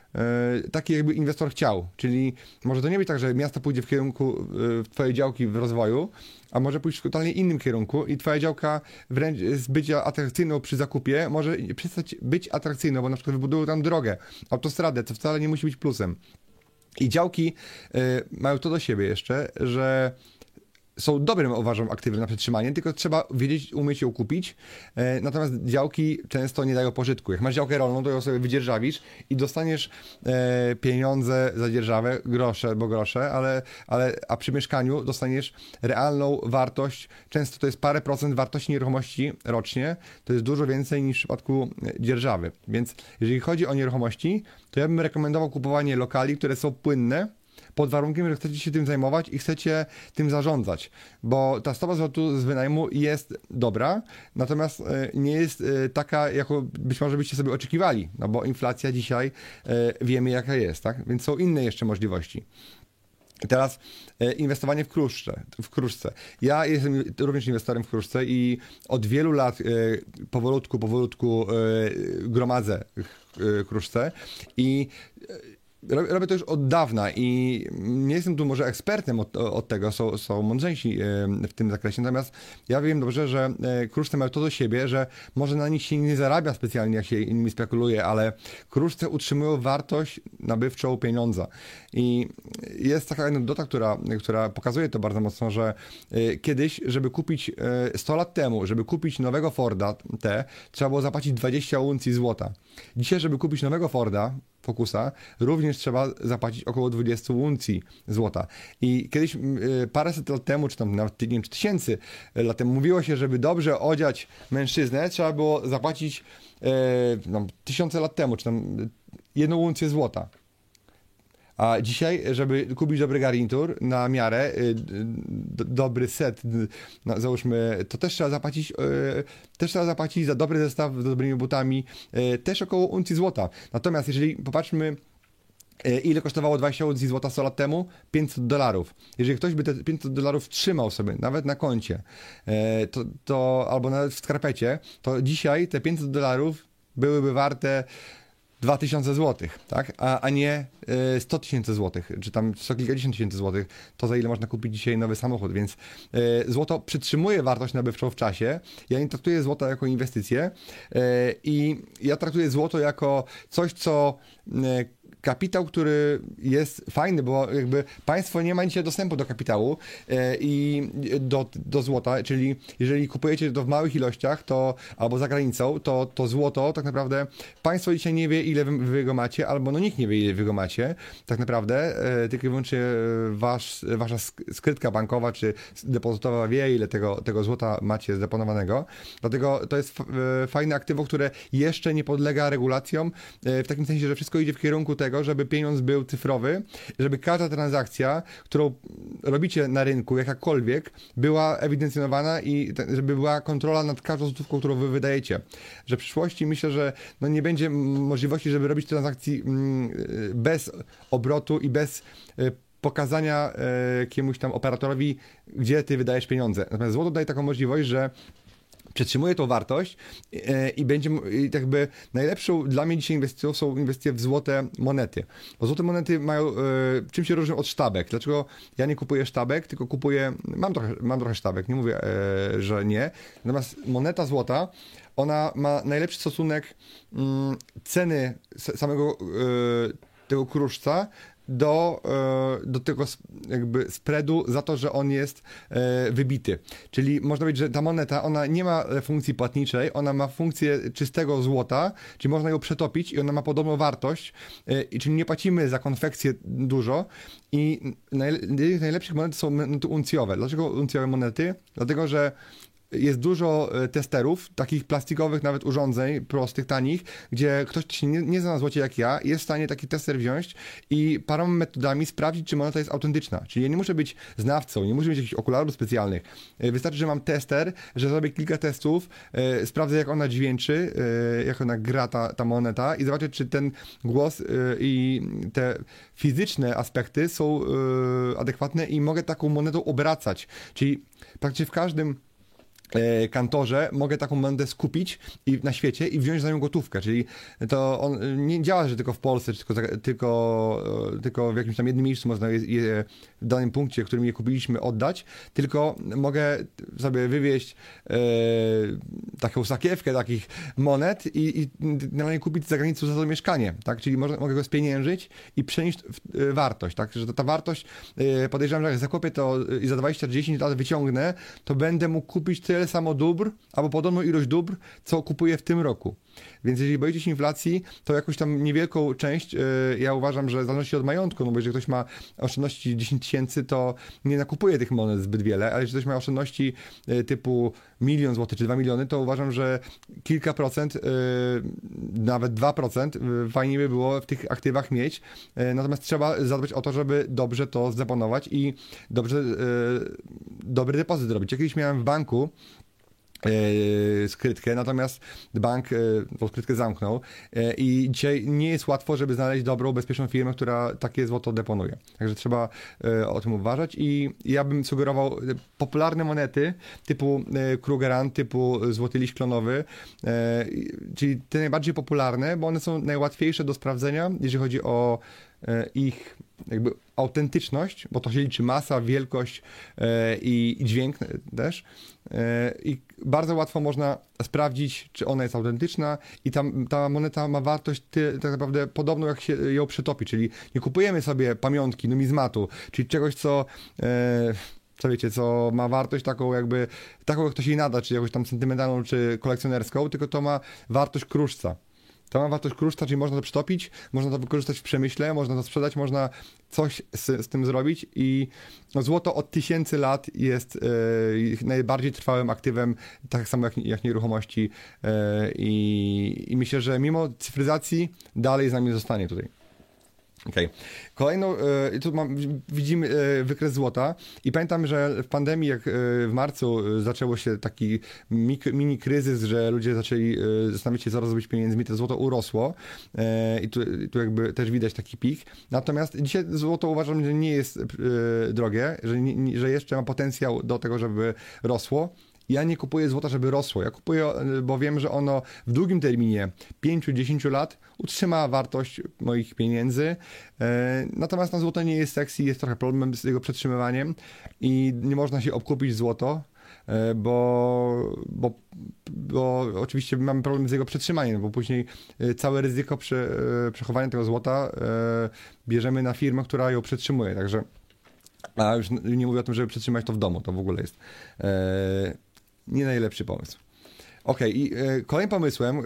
taki jakby inwestor chciał. Czyli może to nie być tak, że miasto pójdzie w kierunku e, twojej działki w rozwoju, a może pójść w totalnie innym kierunku i twoja działka wręcz z bycia atrakcyjną przy zakupie może przestać być atrakcyjną, bo na przykład wybudują tam drogę, autostradę, co wcale nie musi być plusem. I działki y, mają to do siebie jeszcze, że są dobrym, uważam, aktywem na przetrzymanie, tylko trzeba wiedzieć, umieć ją kupić. E, natomiast działki często nie dają pożytku. Jak masz działkę rolną, to ją sobie wydzierżawisz i dostaniesz e, pieniądze za dzierżawę, grosze bo grosze, ale, ale a przy mieszkaniu dostaniesz realną wartość. Często to jest parę procent wartości nieruchomości rocznie. To jest dużo więcej niż w przypadku e, dzierżawy. Więc jeżeli chodzi o nieruchomości, to ja bym rekomendował kupowanie lokali, które są płynne, pod warunkiem, że chcecie się tym zajmować i chcecie tym zarządzać, bo ta stopa zwrotu z wynajmu jest dobra, natomiast e, nie jest e, taka, jaką być może byście sobie oczekiwali, no bo inflacja dzisiaj e, wiemy jaka jest, tak? Więc są inne jeszcze możliwości. Teraz inwestowanie w kruszce, w kruszce. Ja jestem również inwestorem w kruszce i od wielu lat powolutku, powolutku gromadzę kruszce i robię to już od dawna i nie jestem tu może ekspertem od, od tego, są, są mądrzejsi w tym zakresie, natomiast ja wiem dobrze, że e, kruszce mają to do siebie, że może na nich się nie zarabia specjalnie, jak się innymi spekuluje, ale kruszce utrzymują wartość nabywczą pieniądza. I jest taka anegdota, która, która pokazuje to bardzo mocno, że e, kiedyś, żeby kupić 100 e, lat temu, żeby kupić nowego Forda T, trzeba było zapłacić 20 uncji złota. Dzisiaj, żeby kupić nowego Forda, Focusa, również trzeba zapłacić około 20 uncji złota. I kiedyś y, paręset lat temu, czy tam nawet wiem, czy tysięcy lat temu mówiło się, żeby dobrze odziać mężczyznę, trzeba było zapłacić e, no, tysiące lat temu, czy tam jedną uncję złota. A dzisiaj, żeby kupić dobry garnitur na miarę, y, dobry set, no, załóżmy, to też trzeba zapłacić, y, też trzeba zapłacić za dobry zestaw z dobrymi butami, y, też około uncji złota. Natomiast jeżeli popatrzmy, Ile kosztowało 20 uncji złota 100 lat temu? 500 dolarów. Jeżeli ktoś by te 500 dolarów trzymał sobie, nawet na koncie, to, to, albo nawet w skarpecie, to dzisiaj te 500 dolarów byłyby warte 2000 zł, tak? A, a nie 100 e, tysięcy złotych, czy tam 100 kilkadziesiąt tysięcy złotych, to za ile można kupić dzisiaj nowy samochód, więc e, złoto przytrzymuje wartość nabywczą w czasie. Ja nie traktuję złota jako inwestycję e, i ja traktuję złoto jako coś, co kapitał, który jest fajny, bo jakby państwo nie ma dzisiaj dostępu do kapitału e, i do, do złota, czyli jeżeli kupujecie to w małych ilościach, to albo za granicą, to, to złoto tak naprawdę państwo dzisiaj nie wie, ile wy, wy go macie, albo no nikt nie wie, ile wy go macie, tak naprawdę, e, tylko i wyłącznie wasz, wasza skrytka bankowa czy depozytowa wie, ile tego, tego złota macie zdeponowanego. Dlatego to jest e, fajne aktywo, które jeszcze nie podlega regulacjom, w takim sensie, że wszystko idzie w kierunku tego, tego, żeby pieniądz był cyfrowy, żeby każda transakcja, którą robicie na rynku, jakakolwiek, była ewidencjonowana i żeby była kontrola nad każdą złotówką, którą wy wydajecie. Że w przyszłości myślę, że no nie będzie możliwości, żeby robić transakcji mm, bez obrotu i bez y, pokazania y, jakiemuś tam operatorowi, gdzie ty wydajesz pieniądze. Natomiast złoto daje taką możliwość, że przetrzymuje tą wartość e, i będzie i jakby najlepszą dla mnie dzisiaj inwestycją są inwestycje w złote monety. Bo złote monety mają, e, czym się różnią od sztabek? Dlaczego ja nie kupuję sztabek, tylko kupuję, mam trochę, mam trochę sztabek, nie mówię, e, że nie. Natomiast moneta złota, ona ma najlepszy stosunek mm, ceny samego tego kruszca do, e, do tego jakby spreadu za to, że on jest e, wybity. Czyli można powiedzieć, że ta moneta, ona nie ma funkcji płatniczej, ona ma funkcję czystego złota, czyli można ją przetopić i ona ma podobną wartość, e, czyli nie płacimy za konfekcję dużo i najlepszych monet są monety uncjowe. Dlaczego uncjowe monety? Dlatego, że jest dużo e, testerów, takich plastikowych nawet urządzeń, prostych, tanich, gdzie ktoś się nie, nie zna na złocie jak ja, jest w stanie taki tester wziąć i paroma metodami sprawdzić, czy moneta jest autentyczna. Czyli ja nie muszę być znawcą, nie muszę mieć jakichś okularów specjalnych. E, wystarczy, że mam tester, że zrobię kilka testów, e, sprawdzę jak ona dźwięczy, jak ona gra ta, ta moneta i zobaczę, czy ten głos i te fizyczne aspekty są adekwatne i mogę taką monetą obracać. Czyli praktycznie w każdym kantorze mogę taką monetę skupić i, na świecie i wziąć za nią gotówkę, czyli to on nie działa, że tylko w Polsce, tylko, tylko, e, tylko w jakimś tam jednym miejscu można je, je w danym punkcie, którym je kupiliśmy oddać, tylko mogę sobie wywieźć e, taką sakiewkę takich monet i, i na kupić za granicą za to mieszkanie, tak, czyli mogę go spieniężyć i przenieść w, e, wartość, tak, że ta, wartość e, podejrzewam, że jak zakupię to i za 20-10 lat wyciągnę, to będę mógł kupić tyle tyle samo dóbr, albo podobną ilość dóbr, co kupuję w tym roku. Więc jeżeli boicie się inflacji, to jakąś tam niewielką część, yy, ja uważam, że w zależności od majątku, no bo jeżeli ktoś ma oszczędności 10 tysięcy, to nie nakupuje tych monet zbyt wiele, ale jeżeli ktoś ma oszczędności yy, typu milion złotych czy 2 miliony, to uważam, że kilka procent, yy, nawet 2% fajnie by było w tych aktywach mieć. Natomiast trzeba zadbać o to, żeby dobrze to zaplanować i dobrze, dobry depozyt robić. Ja kiedyś miałem w banku E, skrytkę, natomiast bank e, tą skrytkę zamknął e, i dzisiaj nie jest łatwo, żeby znaleźć dobrą, bezpieczną firmę, która takie złoto deponuje. Także trzeba o tym uważać i ja bym sugerował popularne monety typu Krugerrand, typu złoty liść klonowy, czyli te najbardziej popularne, bo one są najłatwiejsze do sprawdzenia, jeżeli chodzi o ich jakby autentyczność, bo to się liczy masa, wielkość i dźwięk też i bardzo łatwo można sprawdzić, czy ona jest autentyczna i ta, ta moneta ma wartość ty, tak naprawdę podobną, jak się ją przetopi, czyli nie kupujemy sobie pamiątki, numizmatu, czyli czegoś, co... E, co wiecie, co ma wartość taką jakby, taką jak ktoś jej nada, czy jakąś tam sentymentalną, czy kolekcjonerską, tylko to ma wartość kruszca. To ma wartość kruszca, czyli można to przytopić, można to wykorzystać w przemyśle, można to sprzedać, można coś z, z tym zrobić i złoto od tysięcy lat jest e, najbardziej trwałym aktywem, tak samo jak, jak nieruchomości e, i myślę, że mimo cyfryzacji dalej z nami zostanie tutaj. Okej. Okay. Kolejną, y, tu mam, widzimy y, wykres złota i pamiętam, że w pandemii, jak y, w marcu zaczęło się taki mini kryzys, że ludzie zaczęli zastanawiać się, co zrobić pieniędzmi, to złoto urosło i tu, tu jakby też widać taki pik. Natomiast dzisiaj złoto uważam, że nie jest drogie, że, nie, że jeszcze ma potencjał do tego, żeby rosło. Ja nie kupuję złota, żeby rosło. Ja kupuję, bo wiem, że ono w długim terminie 5-10 lat utrzyma wartość moich pieniędzy. E, natomiast na złoto nie jest sexy, jest trochę problem z jego przetrzymywaniem i nie można się obkupić złoto e, bo, bo, bo oczywiście mamy problem z jego przetrzymaniem, bo później e, całe ryzyko prze, przechowania tego złota bierzemy na firmę, która ją przetrzymuje, także a już nie mówię o tym, żeby przetrzymać to w domu, to w ogóle jest nie najlepszy pomysł. OK, i y, kolejnym pomysłem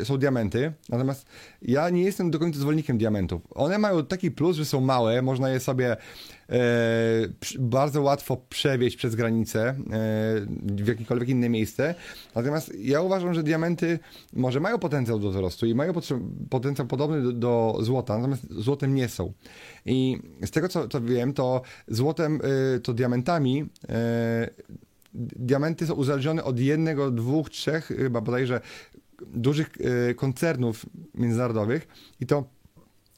y, są diamenty, natomiast ja nie jestem do końca zwolennikiem diamentów. One mają taki plus, że są małe, można je sobie y, bardzo łatwo przewieźć przez granicę w jakiekolwiek inne miejsce. Natomiast ja uważam, że diamenty może mają potencjał do wzrostu i mają potencjał podobny do, do złota, natomiast złotem nie są. I z tego co, co wiem, to złotem, to diamentami diamenty są uzależnione od jednego, dwóch, trzech, chyba bodajże dużych e, koncernów międzynarodowych i to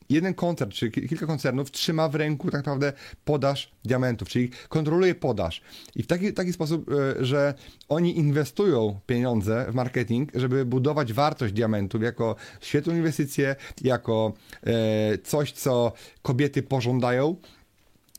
jeden koncern, czy kilka koncernów trzyma w ręku tak naprawdę podaż diamentów, czyli kontroluje podaż. I w taki, taki sposób, e, że oni inwestują pieniądze w marketing, żeby budować wartość diamentów jako świetną inwestycję, jako coś, co kobiety pożądają,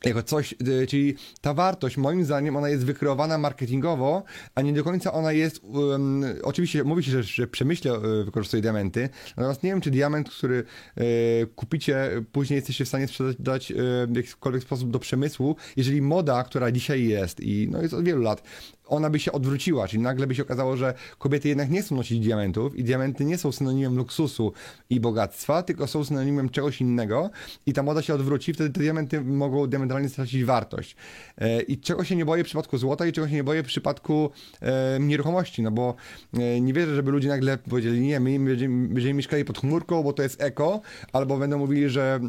jako coś, y, czyli ta wartość, moim zdaniem, ona jest wykreowana marketingowo, a nie do końca ona jest, um, oczywiście mówi się, że, że przemyśle y, wykorzystuje diamenty, natomiast nie wiem, czy diament, który y, kupicie, później jesteście w stanie sprzedać y, w jakikolwiek sposób do przemysłu, jeżeli moda, która dzisiaj jest i no jest od wielu lat, ona by się odwróciła, czyli nagle by się okazało, że kobiety jednak nie chcą nosić diamentów i diamenty nie są synonimem luksusu i bogactwa, tylko są synonimem czegoś innego i ta moda się odwróci, wtedy te diamenty mogą diametralnie stracić wartość. E, I czego się nie boję w przypadku złota i czego się nie boję w przypadku e, nieruchomości, no bo e, nie wierzę, żeby ludzie nagle powiedzieli, nie, my będziemy, będziemy mieszkali pod chmurką, bo to jest eko, albo będą mówili, że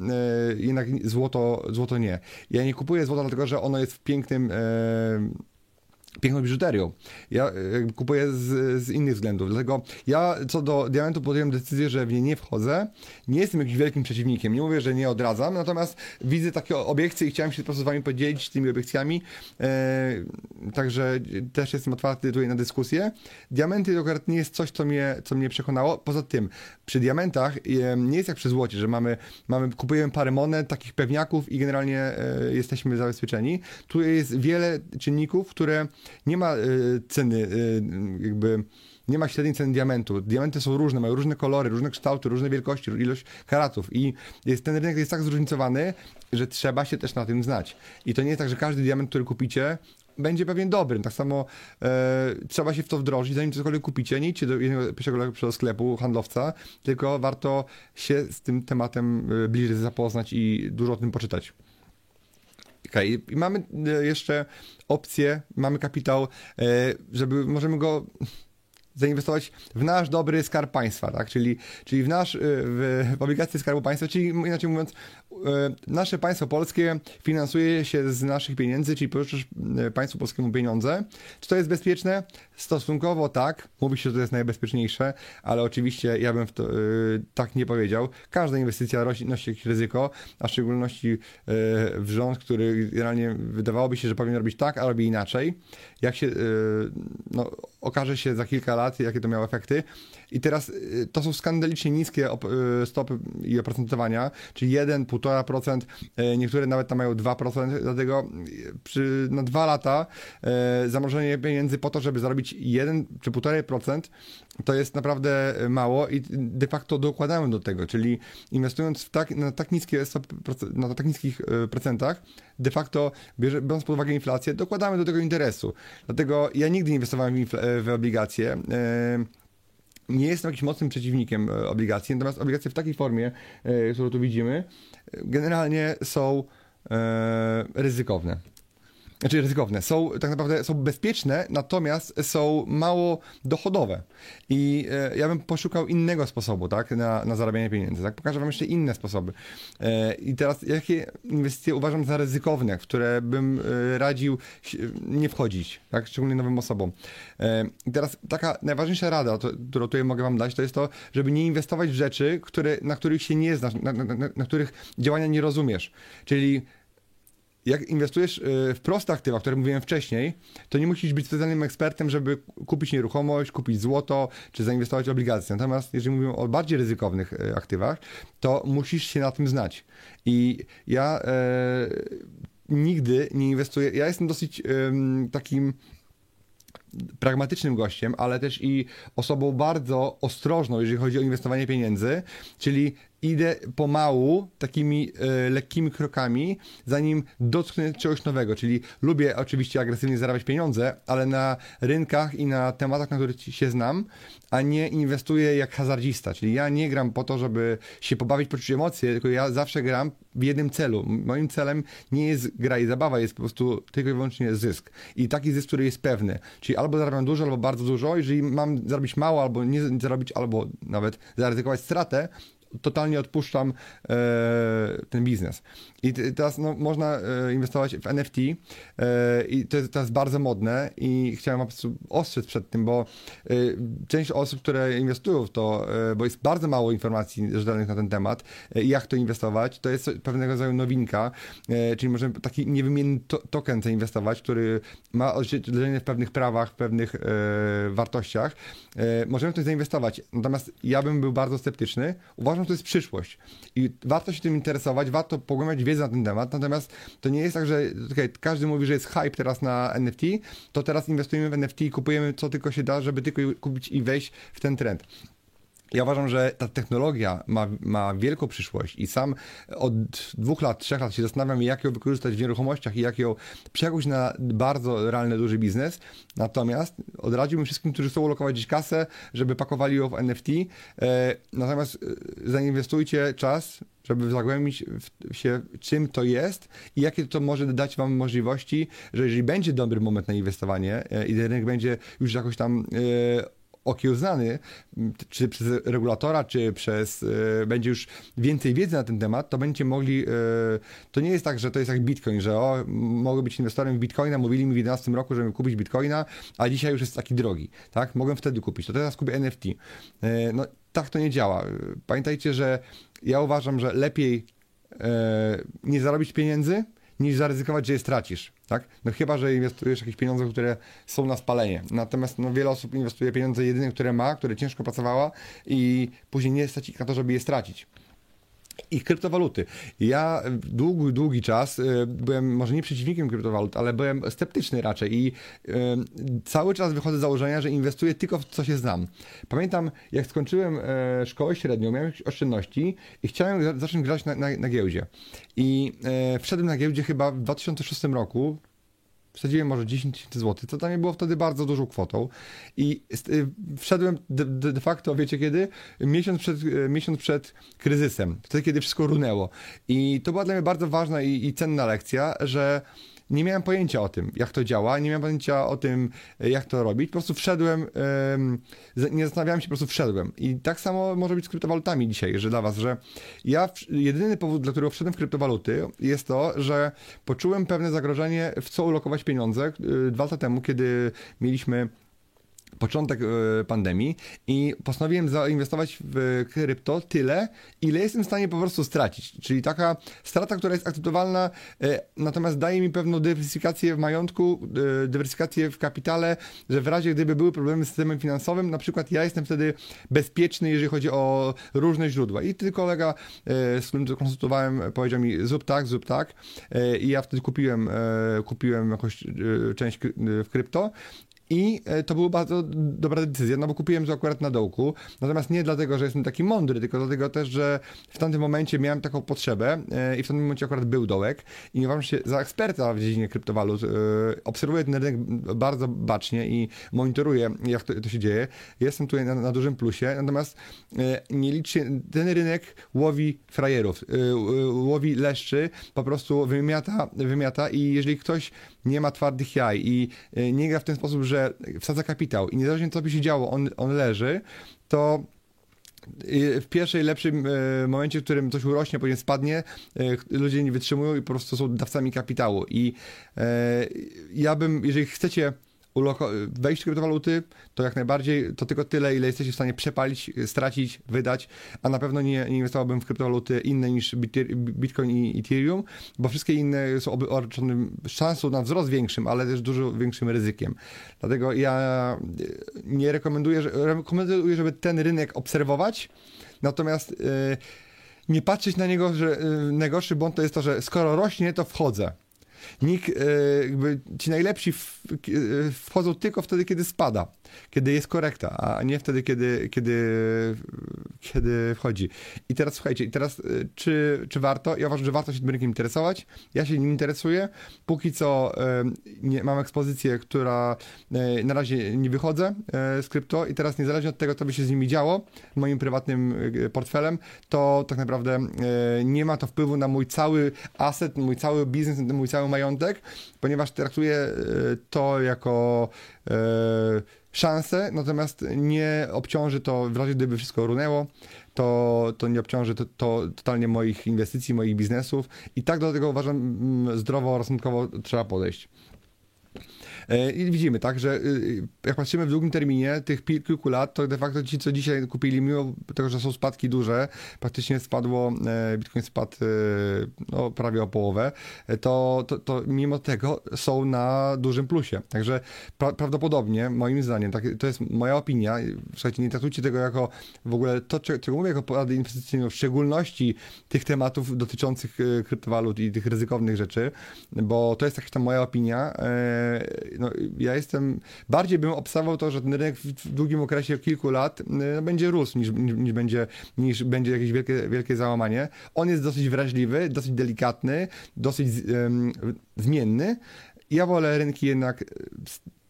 jednak złoto, złoto nie. Ja nie kupuję złota dlatego, że ono jest w pięknym piękną biżuterią. Ja y, kupuję z, z, innych względów. Dlatego ja co do diamentu podjąłem decyzję, że w nie nie wchodzę. Nie jestem jakimś wielkim przeciwnikiem. Nie mówię, że nie odradzam, natomiast widzę takie obiekcje i chciałem się po prostu z wami podzielić tymi obiekcjami. E, także też jestem otwarty tutaj na dyskusję. Diamenty to akurat nie jest coś, co mnie, co mnie przekonało. Poza tym, przy diamentach e, nie jest jak przy złocie, że mamy, mamy kupujemy parę monet, takich pewniaków i generalnie e, jesteśmy zabezpieczeni. Tu jest wiele czynników, które nie ma y, ceny, y, jakby nie ma średniej ceny diamentu. Diamenty są różne, mają różne kolory, różne kształty, różne wielkości, ilość karatów i jest, ten rynek jest tak zróżnicowany, że trzeba się też na tym znać. I to nie jest tak, że każdy diament, który kupicie, będzie pewnie dobry. Tak samo e, trzeba się w to wdrożyć, zanim cokolwiek kupicie. Nie idźcie do jednego pierwszego sklepu, handlowca, tylko warto się z tym tematem e, bliżej zapoznać i dużo o tym poczytać. Okay. I mamy e, jeszcze opcję, mamy kapitał, e, żeby możemy go zainwestować w nasz dobry skarb państwa, tak? czyli, czyli w nasz, y, w, obligacje skarbu państwa, czyli inaczej mówiąc, nasze państwo polskie finansuje się z naszych pieniędzy, czyli pożyczysz y, państwu polskiemu pieniądze. Czy to jest bezpieczne? Stosunkowo tak. Mówi się, że to jest najbezpieczniejsze, ale oczywiście ja bym to, tak nie powiedział. Każda inwestycja nosi jakieś ryzyko, a w szczególności w rząd, który generalnie wydawałoby się, że powinien robić tak, a robi inaczej. Jak się no, okaże się za kilka lat, jakie to miało efekty. I teraz y, to są skandalicznie niskie y, stopy i oprocentowania, czyli 1, 1,5%, y, niektóre nawet tam mają 2%, dlatego przy, na dwa lata zamrożenie pieniędzy po to, żeby zarobić 1 czy 1,5% to jest naprawdę mało i de facto dokładamy do tego, czyli inwestując w tak, na tak niskie na tak niskich procentach, de facto biorąc pod uwagę inflację, dokładamy do tego interesu. Dlatego ja nigdy nie inwestowałem w, w obligacje nie jestem jakimś mocnym przeciwnikiem e, obligacji, natomiast obligacje w takiej formie, e, którą tu widzimy, generalnie są e, ryzykowne znaczy ryzykowne, są tak naprawdę są bezpieczne, natomiast są mało dochodowe. I e, ja bym poszukał innego sposobu, tak, na, na zarabianie pieniędzy, tak? Pokażę wam jeszcze inne sposoby. E, I teraz jakie inwestycje uważam za ryzykowne, w które bym e, radził nie wchodzić, tak, szczególnie nowym osobom. E, I teraz taka najważniejsza rada, to, którą tutaj mogę wam dać, to jest to, żeby nie inwestować w rzeczy, które, na których się nie znasz, na, na, na, na których działania nie rozumiesz. Czyli jak inwestujesz y, w proste aktywa, o których mówiłem wcześniej, to nie musisz być specjalnym ekspertem, żeby kupić nieruchomość, kupić złoto, czy zainwestować w obligacje. Natomiast jeżeli mówimy o bardziej ryzykownych y, aktywach, to musisz się na tym znać. I ja e, nigdy nie inwestuję, ja jestem dosyć e, takim pragmatycznym gościem, ale też i osobą bardzo ostrożną, jeżeli chodzi o inwestowanie pieniędzy, czyli idę pomału, takimi e, lekkimi krokami, zanim dotknę czegoś nowego. Czyli lubię oczywiście agresywnie zarabiać pieniądze, ale na rynkach i na tematach, na których się znam, a nie inwestuję jak hazardzista. Czyli ja nie gram po to, żeby się pobawić, poczuć emocje, tylko ja zawsze gram w jednym celu. Moim celem nie jest gra i zabawa, jest po prostu tylko i wyłącznie zysk. I taki zysk, który jest pewny. Czyli albo zarabiam dużo, albo bardzo dużo. Jeżeli mam zarobić mało, albo nie zarobić, albo nawet zaryzykować stratę, totalnie odpuszczam e, ten biznes. I teraz no, można e, inwestować w NFT e, i to jest teraz bardzo modne i chciałem po prostu ostrzec przed tym, bo e, część osób, które inwestują w to, bo jest bardzo mało informacji rzetelnych na ten temat, jak to inwestować, to jest pewnego rodzaju nowinka, czyli możemy taki niewymienny to token zainwestować, który ma odzwierciedlenie w pewnych prawach, w pewnych wartościach. Możemy w to zainwestować, natomiast ja bym był bardzo sceptyczny. Uważam, że to jest przyszłość i warto się tym interesować, warto pogłębiać wiedzę na ten temat, natomiast to nie jest tak, że okay, każdy mówi, że jest hype teraz na NFT, to teraz inwestujemy w NFT i kupujemy co tylko się da, żeby tylko kupić i wejść w ten trend. Ja uważam, że ta technologia ma, ma wielką przyszłość i sam od dwóch lat, trzech lat się zastanawiam, jak ją wykorzystać w nieruchomościach i jak ją przekuć na bardzo realny, duży biznes. Natomiast odradziłbym wszystkim, którzy chcą ulokować gdzieś kasę, żeby pakowali ją w NFT. E, natomiast e, zainwestujcie czas, żeby zagłębić się, czym to jest i jakie to może dać Wam możliwości, że jeżeli będzie dobry moment na inwestowanie e, i rynek będzie już jakoś tam okiełznany, czy przez regulatora, czy przez, y, będzie już więcej wiedzy na ten temat, to będziecie mogli, y, to nie jest tak, że to jest jak Bitcoin, że o, mogę być inwestorem w Bitcoina, mówili mi w 2011 roku, żeby kupić Bitcoina, a dzisiaj już jest taki drogi, tak? Mogłem wtedy kupić, to teraz kupię NFT. Y, no, tak to nie działa. Pamiętajcie, że ja uważam, że lepiej nie zarobić pieniędzy, niż zaryzykować, że je stracisz, tak? No chyba, że inwestujesz jakieś pieniądze, które są na spalenie. Natomiast no, wiele osób inwestuje pieniądze jedyne, które ma, które ciężko pracowała i później nie stać ich na to, żeby je stracić i kryptowaluty. Ja długi, długi czas y, byłem może nie przeciwnikiem kryptowalut, ale byłem sceptyczny raczej i y, cały czas wychodzę z założenia, że inwestuję tylko w co się znam. Pamiętam, jak skończyłem e, szkołę średnią, miałem jakieś oszczędności i chciałem zacząć grać na, na, na giełdzie. I e, wszedłem na giełdzie chyba w 2006 roku, wsadziłem może 10 tysięcy złotych, co dla mnie było wtedy bardzo dużą kwotą i y, wszedłem de, de, facto, wiecie kiedy? Miesiąc przed, y, miesiąc przed kryzysem, wtedy kiedy wszystko runęło i to była dla mnie bardzo ważna i, i cenna lekcja, że nie miałem pojęcia o tym, jak to działa, nie miałem pojęcia o tym, jak to robić. Po prostu wszedłem, nie zastanawiałem się, po prostu wszedłem. I tak samo może być z kryptowalutami dzisiaj, że dla Was, że ja, jedyny powód, dla którego wszedłem w kryptowaluty, jest to, że poczułem pewne zagrożenie, w co ulokować pieniądze. Y, dwa lata temu, kiedy mieliśmy początek e, pandemii i postanowiłem zainwestować w krypto tyle, ile jestem w stanie po prostu stracić. Czyli taka strata, która jest akceptowalna, e, natomiast daje mi pewną dywersyfikację w majątku, e, dywersyfikację w kapitale, że w razie gdyby były problemy z systemem finansowym, na przykład ja jestem wtedy bezpieczny, jeżeli chodzi o różne źródła. I ty kolega, z którym to konsultowałem, powiedział mi zrób tak, zrób tak i ja wtedy kupiłem, kupiłem jakąś część w krypto i e, to była bardzo dobra decyzja, no bo kupiłem to akurat na dołku. Natomiast nie dlatego, że jestem taki mądry, tylko dlatego też, że w tamtym momencie miałem taką potrzebę e, i w tamtym momencie akurat był dołek. I uważam się za eksperta w dziedzinie kryptowalut. E, obserwuję ten rynek bardzo bacznie i monitoruję, jak to, to się dzieje. Jestem tutaj na, na, dużym plusie, natomiast nie liczy, ten rynek łowi frajerów, łowi leszczy, po prostu wymiata, wymiata i jeżeli ktoś nie ma twardych jaj i nie gra w ten sposób, że że wsadza kapitał i niezależnie co by się działo, on, on leży, to w pierwszej lepszym e, momencie, w którym coś urośnie, później spadnie, e, ludzie nie wytrzymują i po prostu są dawcami kapitału. I ja bym, jeżeli chcecie wejść w kryptowaluty, to jak najbardziej to tylko tyle, ile jesteście w stanie przepalić, stracić, wydać, a na pewno nie, nie inwestowałbym w kryptowaluty inne niż Bitcoin i Ethereum, bo wszystkie inne są obarczone szansą na wzrost większym, ale też dużo większym ryzykiem. Dlatego ja nie rekomenduję, rekomenduję żeby ten rynek obserwować, natomiast yy, nie patrzeć na niego, że najgorszy błąd to jest to, że skoro rośnie, to wchodzę. Nikt, e, ci najlepsi e, wchodzą tylko wtedy, kiedy spada, kiedy jest korekta, a nie wtedy, kiedy, kiedy, kiedy wchodzi. I teraz słuchajcie, i teraz e, czy, czy warto? Ja uważam, że warto się tym rynkiem interesować. Ja się nim interesuję. Póki co nie, mam ekspozycję, która na razie nie wychodzę z krypto i teraz niezależnie od tego, co by się z nimi działo, moim prywatnym portfelem, to tak naprawdę nie ma to wpływu na mój cały asset, mój cały biznes, mój cały mają majątek, ponieważ traktuję to jako szansę, natomiast nie obciąży to, w razie gdyby wszystko runęło, to, to nie obciąży to, to totalnie moich inwestycji, moich biznesów i tak do tego uważam mm, zdrowo, rozsądkowo trzeba podejść. E, I widzimy, tak, że y, y, jak patrzymy w długim terminie, tych kilku lat, to de facto ci, co dzisiaj kupili, mimo tego, że są spadki duże, praktycznie spadło, e, Bitcoin spadł e, no, prawie o połowę, to, to, to mimo tego są na dużym plusie. Także pra prawdopodobnie, moim zdaniem, tak, to jest moja opinia, słuchajcie, nie traktujcie tego jako w ogóle to, czego mówię, jako porady inwestycyjne, w szczególności tych tematów dotyczących kryptowalut i tych ryzykownych rzeczy, bo to jest jakaś tam moja opinia no, ja jestem, bardziej bym obstawał to, że ten rynek w długim okresie kilku lat no, będzie rósł niż, niż, niż, będzie, niż będzie jakieś wielkie, wielkie załamanie. On jest dosyć wrażliwy, dosyć delikatny, dosyć um, zmienny. Ja wolę rynki jednak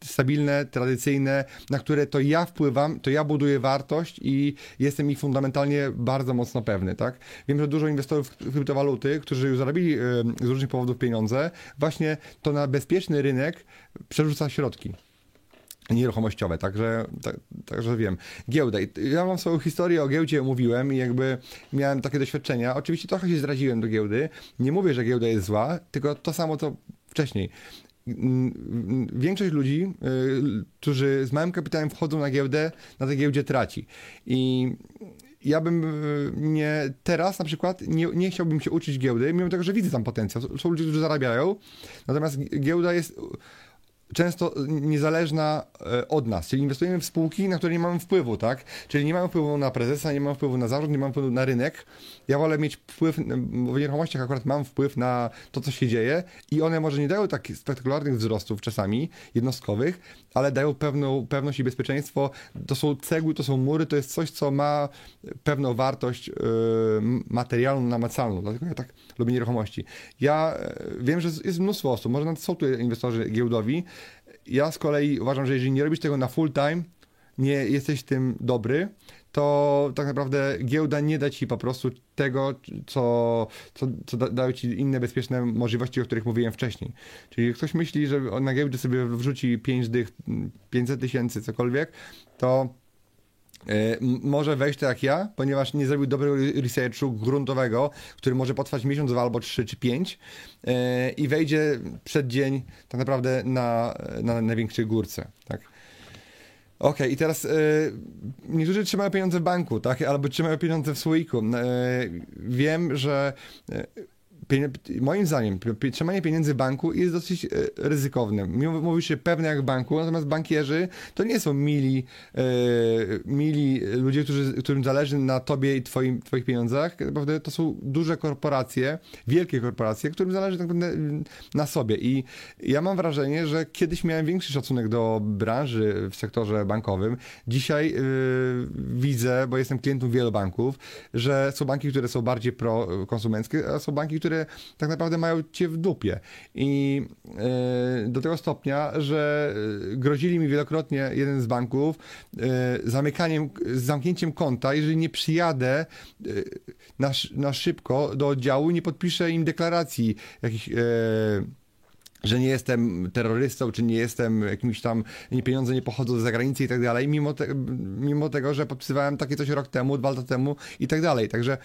stabilne, tradycyjne, na które to ja wpływam, to ja buduję wartość i jestem ich fundamentalnie bardzo mocno pewny, tak? Wiem, że dużo inwestorów w kryptowaluty, którzy już zarobili z różnych powodów pieniądze, właśnie to na bezpieczny rynek przerzuca środki nieruchomościowe, także, tak, także wiem. Giełda. Ja mam swoją historię o giełdzie, mówiłem i jakby miałem takie doświadczenia. Oczywiście trochę się zraziłem do giełdy. Nie mówię, że giełda jest zła, tylko to samo, co wcześniej większość ludzi, y, którzy z małym kapitałem wchodzą na giełdę, na tej giełdzie traci. I ja bym y, nie teraz na przykład nie, nie chciałbym się uczyć giełdy, mimo tego, że widzę tam potencjał. Są ludzie, którzy zarabiają, natomiast giełda jest często niezależna od nas, czyli inwestujemy w spółki, na które nie mamy wpływu, tak? Czyli nie mamy wpływu na prezesa, nie mamy wpływu na zarząd, nie mamy wpływu na rynek. Ja wolę mieć wpływ, bo w nieruchomościach akurat mam wpływ na to, co się dzieje i one może nie dają takich spektakularnych wzrostów czasami, jednostkowych, ale dają pewną pewność i bezpieczeństwo. To są cegły, to są mury, to jest coś, co ma pewną wartość yy, materialną, namacalną. Dlatego ja tak lubię nieruchomości. Ja e, wiem, że jest mnóstwo osób, może nawet są tu inwestorzy giełdowi. Ja z kolei uważam, że jeżeli nie robisz tego na full time, nie jesteś tym dobry, to tak naprawdę giełda nie da ci po prostu tego, co, co, co da, dają ci inne bezpieczne możliwości, o których mówiłem wcześniej. Czyli ktoś myśli, że na giełdzie sobie wrzuci 5 dych, 500 tysięcy, cokolwiek, to E, może wejść tak jak ja, ponieważ nie zrobił dobrego researchu gruntowego, który może potrwać miesiąc, dwa albo trzy czy pięć e, i wejdzie przed dzień tak naprawdę na, na największej górce. Tak? Okej, okay, i teraz y, niektórzy trzymają pieniądze w banku, tak? Albo trzymają pieniądze w słoiku. Y, wiem, że y, moim zdaniem trzymanie pieniędzy w banku jest dosyć e, ryzykowne. Mówi się pewne jak w banku, natomiast bankierzy to nie są mili, e, mili ludzie, którzy, którym zależy na tobie i twoim, twoich pieniądzach. Naprawdę to są duże korporacje, wielkie korporacje, którym zależy tak naprawdę na sobie. I ja mam wrażenie, że kiedyś miałem większy szacunek do branży w sektorze bankowym. Dzisiaj e, widzę, bo jestem klientem wielu banków, że są banki, które są bardziej prokonsumenckie, a są banki, które które tak naprawdę mają cię w dupie. I e, do tego stopnia, że e, grozili mi wielokrotnie jeden z banków e, zamykaniem, zamknięciem konta, jeżeli nie przyjadę na, na szybko do oddziału i nie podpiszę im deklaracji jakichś że nie jestem terrorystą, czy nie jestem jakimś tam, pieniądze nie pochodzą z zagranicy i tak dalej, mimo, te, mimo tego, że podpisywałem takie coś rok temu, dwa lata temu i tak dalej. Także,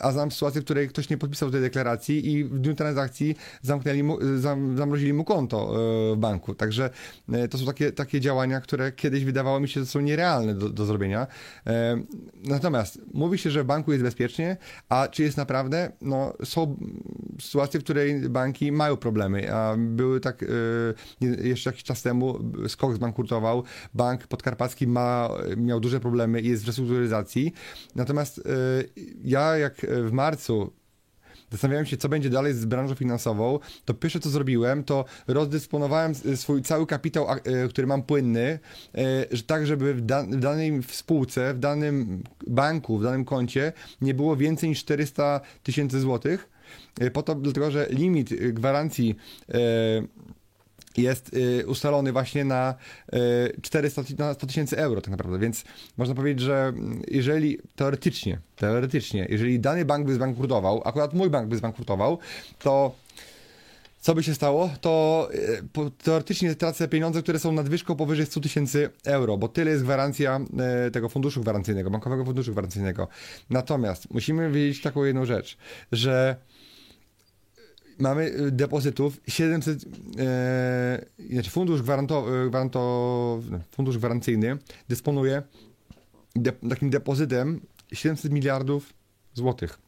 a znam sytuację, w której ktoś nie podpisał tej deklaracji i w dniu transakcji zamknęli mu, zam, zamrozili mu konto e, w banku. Także e, to są takie, takie działania, które kiedyś wydawało mi się, że są nierealne do, do zrobienia. Natomiast mówi się, że w banku jest bezpiecznie, a czy jest naprawdę? No, są sytuacje, w której banki mają problemy, a były tak y, jeszcze jakiś czas temu Skok zbankrutował, bank podkarpacki ma, miał duże problemy i jest w restrukturyzacji. Natomiast y, ja jak w marcu zastanawiałem się, co będzie dalej z branżą finansową, to pierwsze, co zrobiłem, to rozdysponowałem swój cały kapitał, y, który mam płynny, tak, żeby w, danej spółce, w danym banku, w danym koncie nie było więcej niż 400 tysięcy złotych, po to, dlatego że limit e, gwarancji e, jest ustalony właśnie na 400 na 100 tysięcy euro tak naprawdę, więc można powiedzieć, że jeżeli teoretycznie, teoretycznie, jeżeli dany bank by zbankrutował, akurat mój bank by zbankrutował, to co by się stało, to teoretycznie tracę pieniądze, które są nadwyżką powyżej 100 tysięcy euro, bo tyle jest gwarancja tego funduszu gwarancyjnego, bankowego funduszu gwarancyjnego. Natomiast musimy wiedzieć taką jedną rzecz, że mamy depozytów 700, e, znaczy fundusz, gwaranto, e, gwaranto, fundusz gwarancyjny dysponuje de, takim depozytem 700 miliardów złotych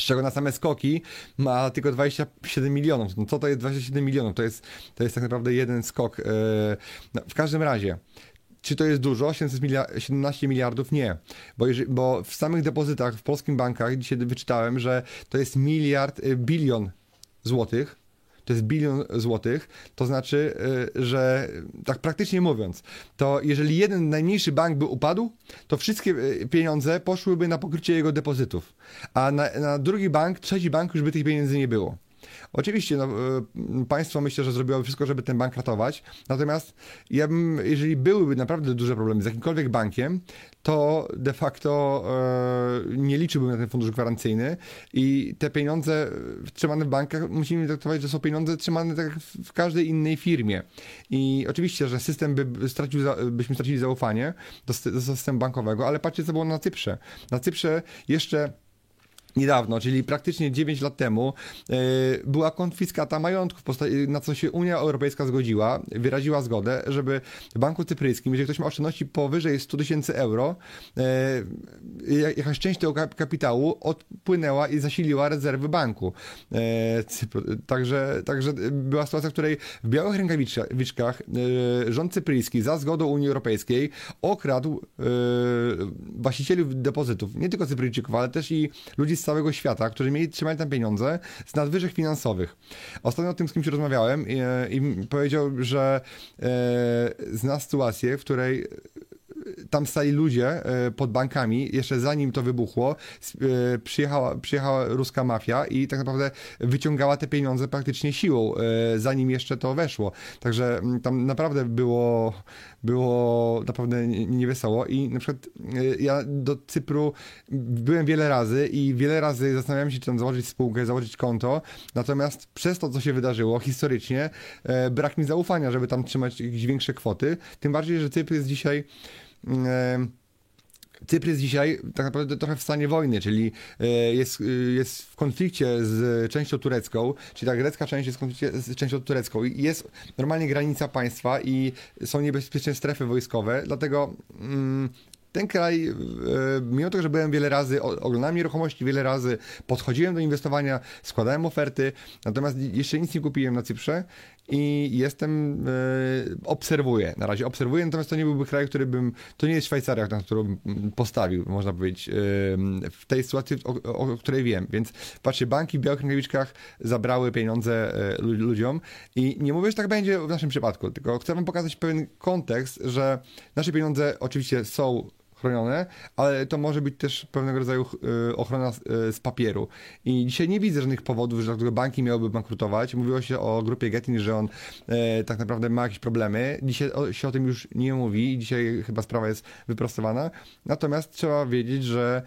z czego na same skoki ma tylko 27 milionów. No co to jest 27 milionów? To jest, to jest tak naprawdę jeden skok. E, no, w każdym razie, czy to jest dużo? 17 miliardów? Nie. Bo, jeżeli, bo w samych depozytach w polskich bankach dzisiaj wyczytałem, że to jest miliard, e, bilion złotych to jest bilion złotych, to znaczy, y, że tak praktycznie mówiąc, to jeżeli jeden najmniejszy bank by upadł, to wszystkie y, pieniądze poszłyby na pokrycie jego depozytów, a na, na drugi bank, trzeci bank już by tych pieniędzy nie było. Oczywiście no, e, państwo myślę, że zrobiłoby wszystko, żeby ten bank ratować, natomiast ja bym, jeżeli byłyby naprawdę duże problemy z jakimkolwiek bankiem, to de facto e, nie liczyłbym na ten fundusz gwarancyjny i te pieniądze trzymane w bankach musimy traktować, że są pieniądze trzymane tak jak w każdej innej firmie. I oczywiście, że system by stracił, byśmy stracili zaufanie do, do systemu bankowego, ale patrzcie, co było na Cyprze. Na Cyprze jeszcze niedawno, czyli praktycznie 9 lat temu, e, była konfiskata majątków, na co się Unia Europejska zgodziła, wyraziła zgodę, żeby w Banku Cypryjskim, jeżeli ktoś ma oszczędności powyżej 100 tysięcy euro, e, jakaś część tego kapitału odpłynęła i zasiliła rezerwy banku. E, także, także była sytuacja, w której w białych rękawiczkach rząd cypryjski za zgodą Unii Europejskiej okradł właścicieli depozytów, nie tylko Cypryjczyków, ale też i ludzi z całego świata, którzy mieli, trzymali tam pieniądze z nadwyżek finansowych. Ostatnio o tym z kimś rozmawiałem i, i powiedział, że e, zna sytuację, w której tam stali ludzie e, pod bankami, jeszcze zanim to wybuchło, e, przyjechała, przyjechała ruska mafia i tak naprawdę wyciągała te pieniądze praktycznie siłą, e, zanim jeszcze to weszło. Także mm, tam naprawdę było, było naprawdę niewesoło i na przykład ja do Cypru byłem wiele razy i wiele razy zastanawiałem się, czy tam założyć spółkę, założyć konto, natomiast przez to, co się wydarzyło historycznie, brak mi zaufania, żeby tam trzymać jakieś większe kwoty, tym bardziej, że Cypr jest dzisiaj Cypr jest dzisiaj tak naprawdę trochę w stanie wojny, czyli e, jest, e, jest w konflikcie z częścią turecką, czyli ta grecka część jest w konflikcie z częścią turecką jest normalnie granica państwa i są niebezpieczne strefy wojskowe, dlatego mm, ten kraj, e, mimo tego, że byłem wiele razy, oglądałem nieruchomości wiele razy, podchodziłem do inwestowania, składałem oferty, natomiast jeszcze nic nie kupiłem na Cyprze i jestem, e, obserwuję, na razie obserwuję, natomiast to nie byłby kraj, który bym, to nie jest Szwajcaria, na którą postawił, można powiedzieć, e, w tej sytuacji, o, o której wiem, więc patrzcie, banki w białych rękawiczkach zabrały pieniądze ludziom i nie mówię, że tak będzie w naszym przypadku, tylko chcę wam pokazać pewien kontekst, że nasze pieniądze oczywiście są chronione, ale to może być też pewnego rodzaju e, ochrona e, z papieru. I dzisiaj nie widzę żadnych powodów, że dlaczego banki miałyby bankrutować. Mówiło się o grupie Getin, że on e, tak naprawdę ma jakieś problemy. Dzisiaj się o tym już nie mówi i dzisiaj chyba sprawa jest wyprostowana. Natomiast trzeba wiedzieć, że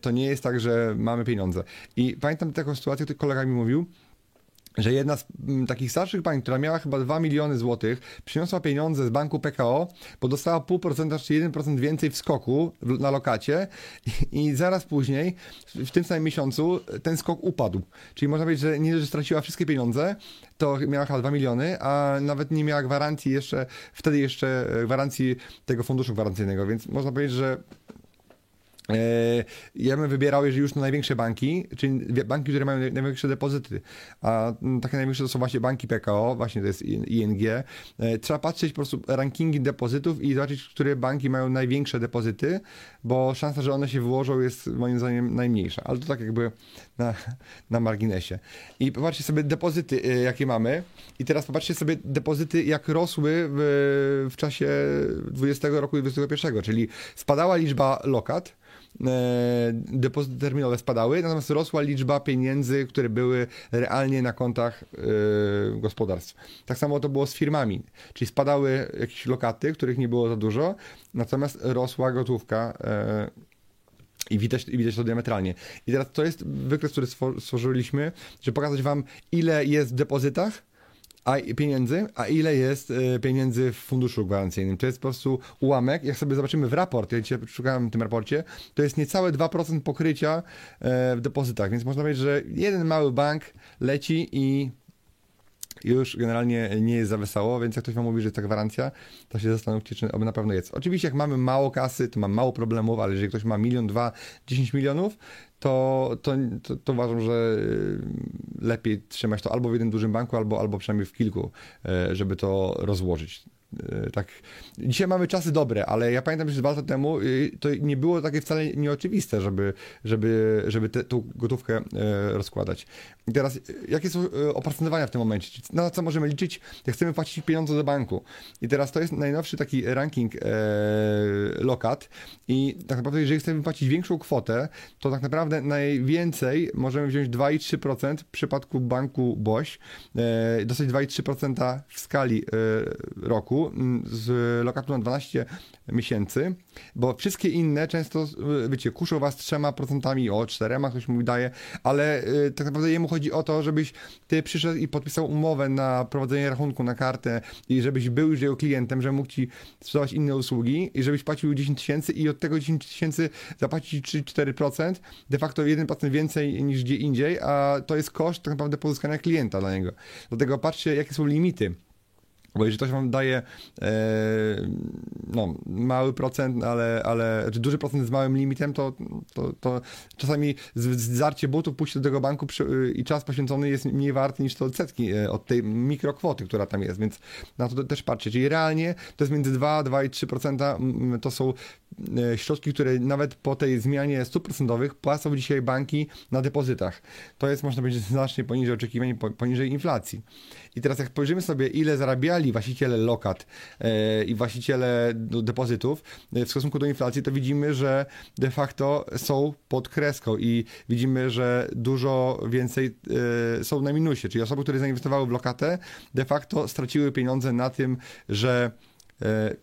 to nie jest tak, że mamy pieniądze. I pamiętam taką sytuację, który kolega mi mówił, że jedna z m, takich starszych pań, która miała chyba 2 miliony złotych, przyniosła pieniądze z banku PKO, bo dostała 0,5% czy 1% więcej w skoku w, na lokacie i, zaraz później, w tym samym miesiącu, ten skok upadł. Czyli można powiedzieć, że nie, że straciła wszystkie pieniądze, to miała chyba 2 miliony, a nawet nie miała gwarancji jeszcze, wtedy jeszcze gwarancji tego funduszu gwarancyjnego, więc można powiedzieć, że E, ja bym wybierał, jeżeli już na największe banki, czyli banki, które mają największe depozyty, a takie największe to są właśnie banki PKO, właśnie to jest ING. E, trzeba patrzeć po prostu rankingi depozytów i zobaczyć, które banki mają największe depozyty, bo szansa, że one się wyłożą jest moim zdaniem najmniejsza, ale to tak jakby na, na marginesie. I popatrzcie sobie depozyty, e, jakie mamy i teraz popatrzcie sobie depozyty, jak rosły w, w czasie 20 roku i 21, czyli spadała liczba lokat, E, depozyty terminowe spadały, natomiast rosła liczba pieniędzy, które były realnie na kontach e, gospodarstw. Tak samo to było z firmami, czyli spadały jakieś lokaty, których nie było za dużo, natomiast rosła gotówka e, I widać, I widać to diametralnie. I teraz to jest wykres, który stworzyliśmy, żeby pokazać wam, ile jest w depozytach, a pieniędzy, a ile jest e, pieniędzy w funduszu gwarancyjnym. To jest po prostu ułamek. Jak sobie zobaczymy w raport, ja dzisiaj szukałem w tym raporcie, to jest niecałe 2% pokrycia e, w depozytach, więc można powiedzieć, że jeden mały bank leci i już generalnie nie jest za wesoło, więc jak ktoś wam mówi, że ta gwarancja, to się zastanówcie, czy na pewno jest. Oczywiście jak mamy mało kasy, to mam mało problemów, ale jeżeli ktoś ma milion, dwa, dziesięć milionów, to, to, to, to, uważam, że y, lepiej trzymać to albo w jednym dużym banku, albo, albo przynajmniej w kilku, y, żeby to rozłożyć. E, tak. Dzisiaj mamy czasy dobre, ale ja pamiętam, że dwa lata temu y, to nie było takie wcale nieoczywiste, żeby, żeby, żeby tę gotówkę e, rozkładać. I teraz, y, jakie są y, oprocentowania w tym momencie? Na co możemy liczyć, jak chcemy płacić pieniądze do banku? I teraz to jest najnowszy taki ranking e, lokat i tak naprawdę, jeżeli chcemy płacić większą kwotę, to tak naprawdę najwięcej możemy wziąć 2,3% w przypadku banku BOŚ, e, dostać 2,3% w skali e, z lokatu na 12 miesięcy, bo wszystkie inne często, wiecie, kuszą was trzema procentami, o czterema ktoś mu daje, ale y, tak naprawdę jemu chodzi o to, żebyś ty przyszedł i podpisał umowę na prowadzenie rachunku na kartę i żebyś był już jego klientem, że mógł ci sprzedawać inne usługi i żebyś płacił 10 tysięcy i od tego 10 tysięcy zapłacić 3-4%, de facto 1% więcej niż gdzie indziej, a to jest koszt tak naprawdę pozyskania klienta dla niego. Dlatego patrzcie, jakie są limity bo jeżeli ktoś wam daje e, no, mały procent, ale, ale czy duży procent z małym limitem, to, to, to czasami zdarcie butów, pójście do tego banku przy, i czas poświęcony jest mniej warty niż to odsetki e, od tej mikrokwoty, która tam jest, więc na to też patrzcie. Czyli realnie to jest między 2, 2 i 3% to są środki, które nawet po tej zmianie stóp procentowych płacą dzisiaj banki na depozytach. To jest, można powiedzieć, znacznie poniżej oczekiwań, poniżej inflacji. I teraz jak spojrzymy sobie, ile zarabiali właściciele lokat e, i właściciele depozytów e, w stosunku do inflacji, to widzimy, że de facto są pod kreską i widzimy, że dużo więcej e, są na minusie, czyli osoby, które zainwestowały w lokatę, de facto straciły pieniądze na tym, że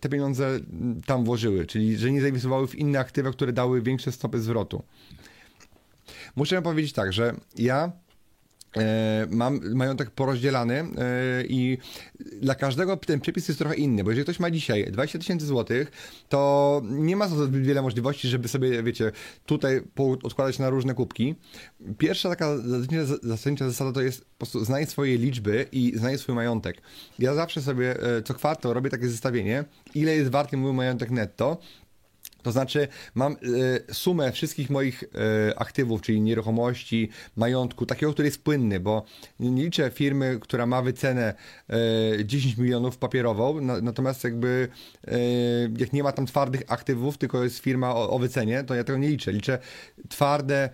te pieniądze tam włożyły, czyli że nie zainwestowały w inne aktywa, które dały większe stopy zwrotu. Muszę powiedzieć tak, że ja E, mam majątek porozdzielany e, i dla każdego ten przepis jest trochę inny, bo jeżeli ktoś ma dzisiaj 20 tysięcy złotych, to nie ma zbyt wiele możliwości, żeby sobie, wiecie, tutaj odkładać na różne kubki. Pierwsza taka zasadnicza zasada to jest po prostu znaj swoje liczby i znaj swój majątek. Ja zawsze sobie e, co kwartał robię takie zestawienie, ile jest warty mój majątek netto, to znaczy, mam y, sumę wszystkich moich y, aktywów, czyli nieruchomości, majątku, takiego, który jest płynny, bo nie liczę firmy, która ma wycenę y, 10 milionów papierową, na, natomiast jakby jak nie ma tam twardych aktywów, tylko jest firma o, o wycenie, to ja tego nie liczę. Liczę twarde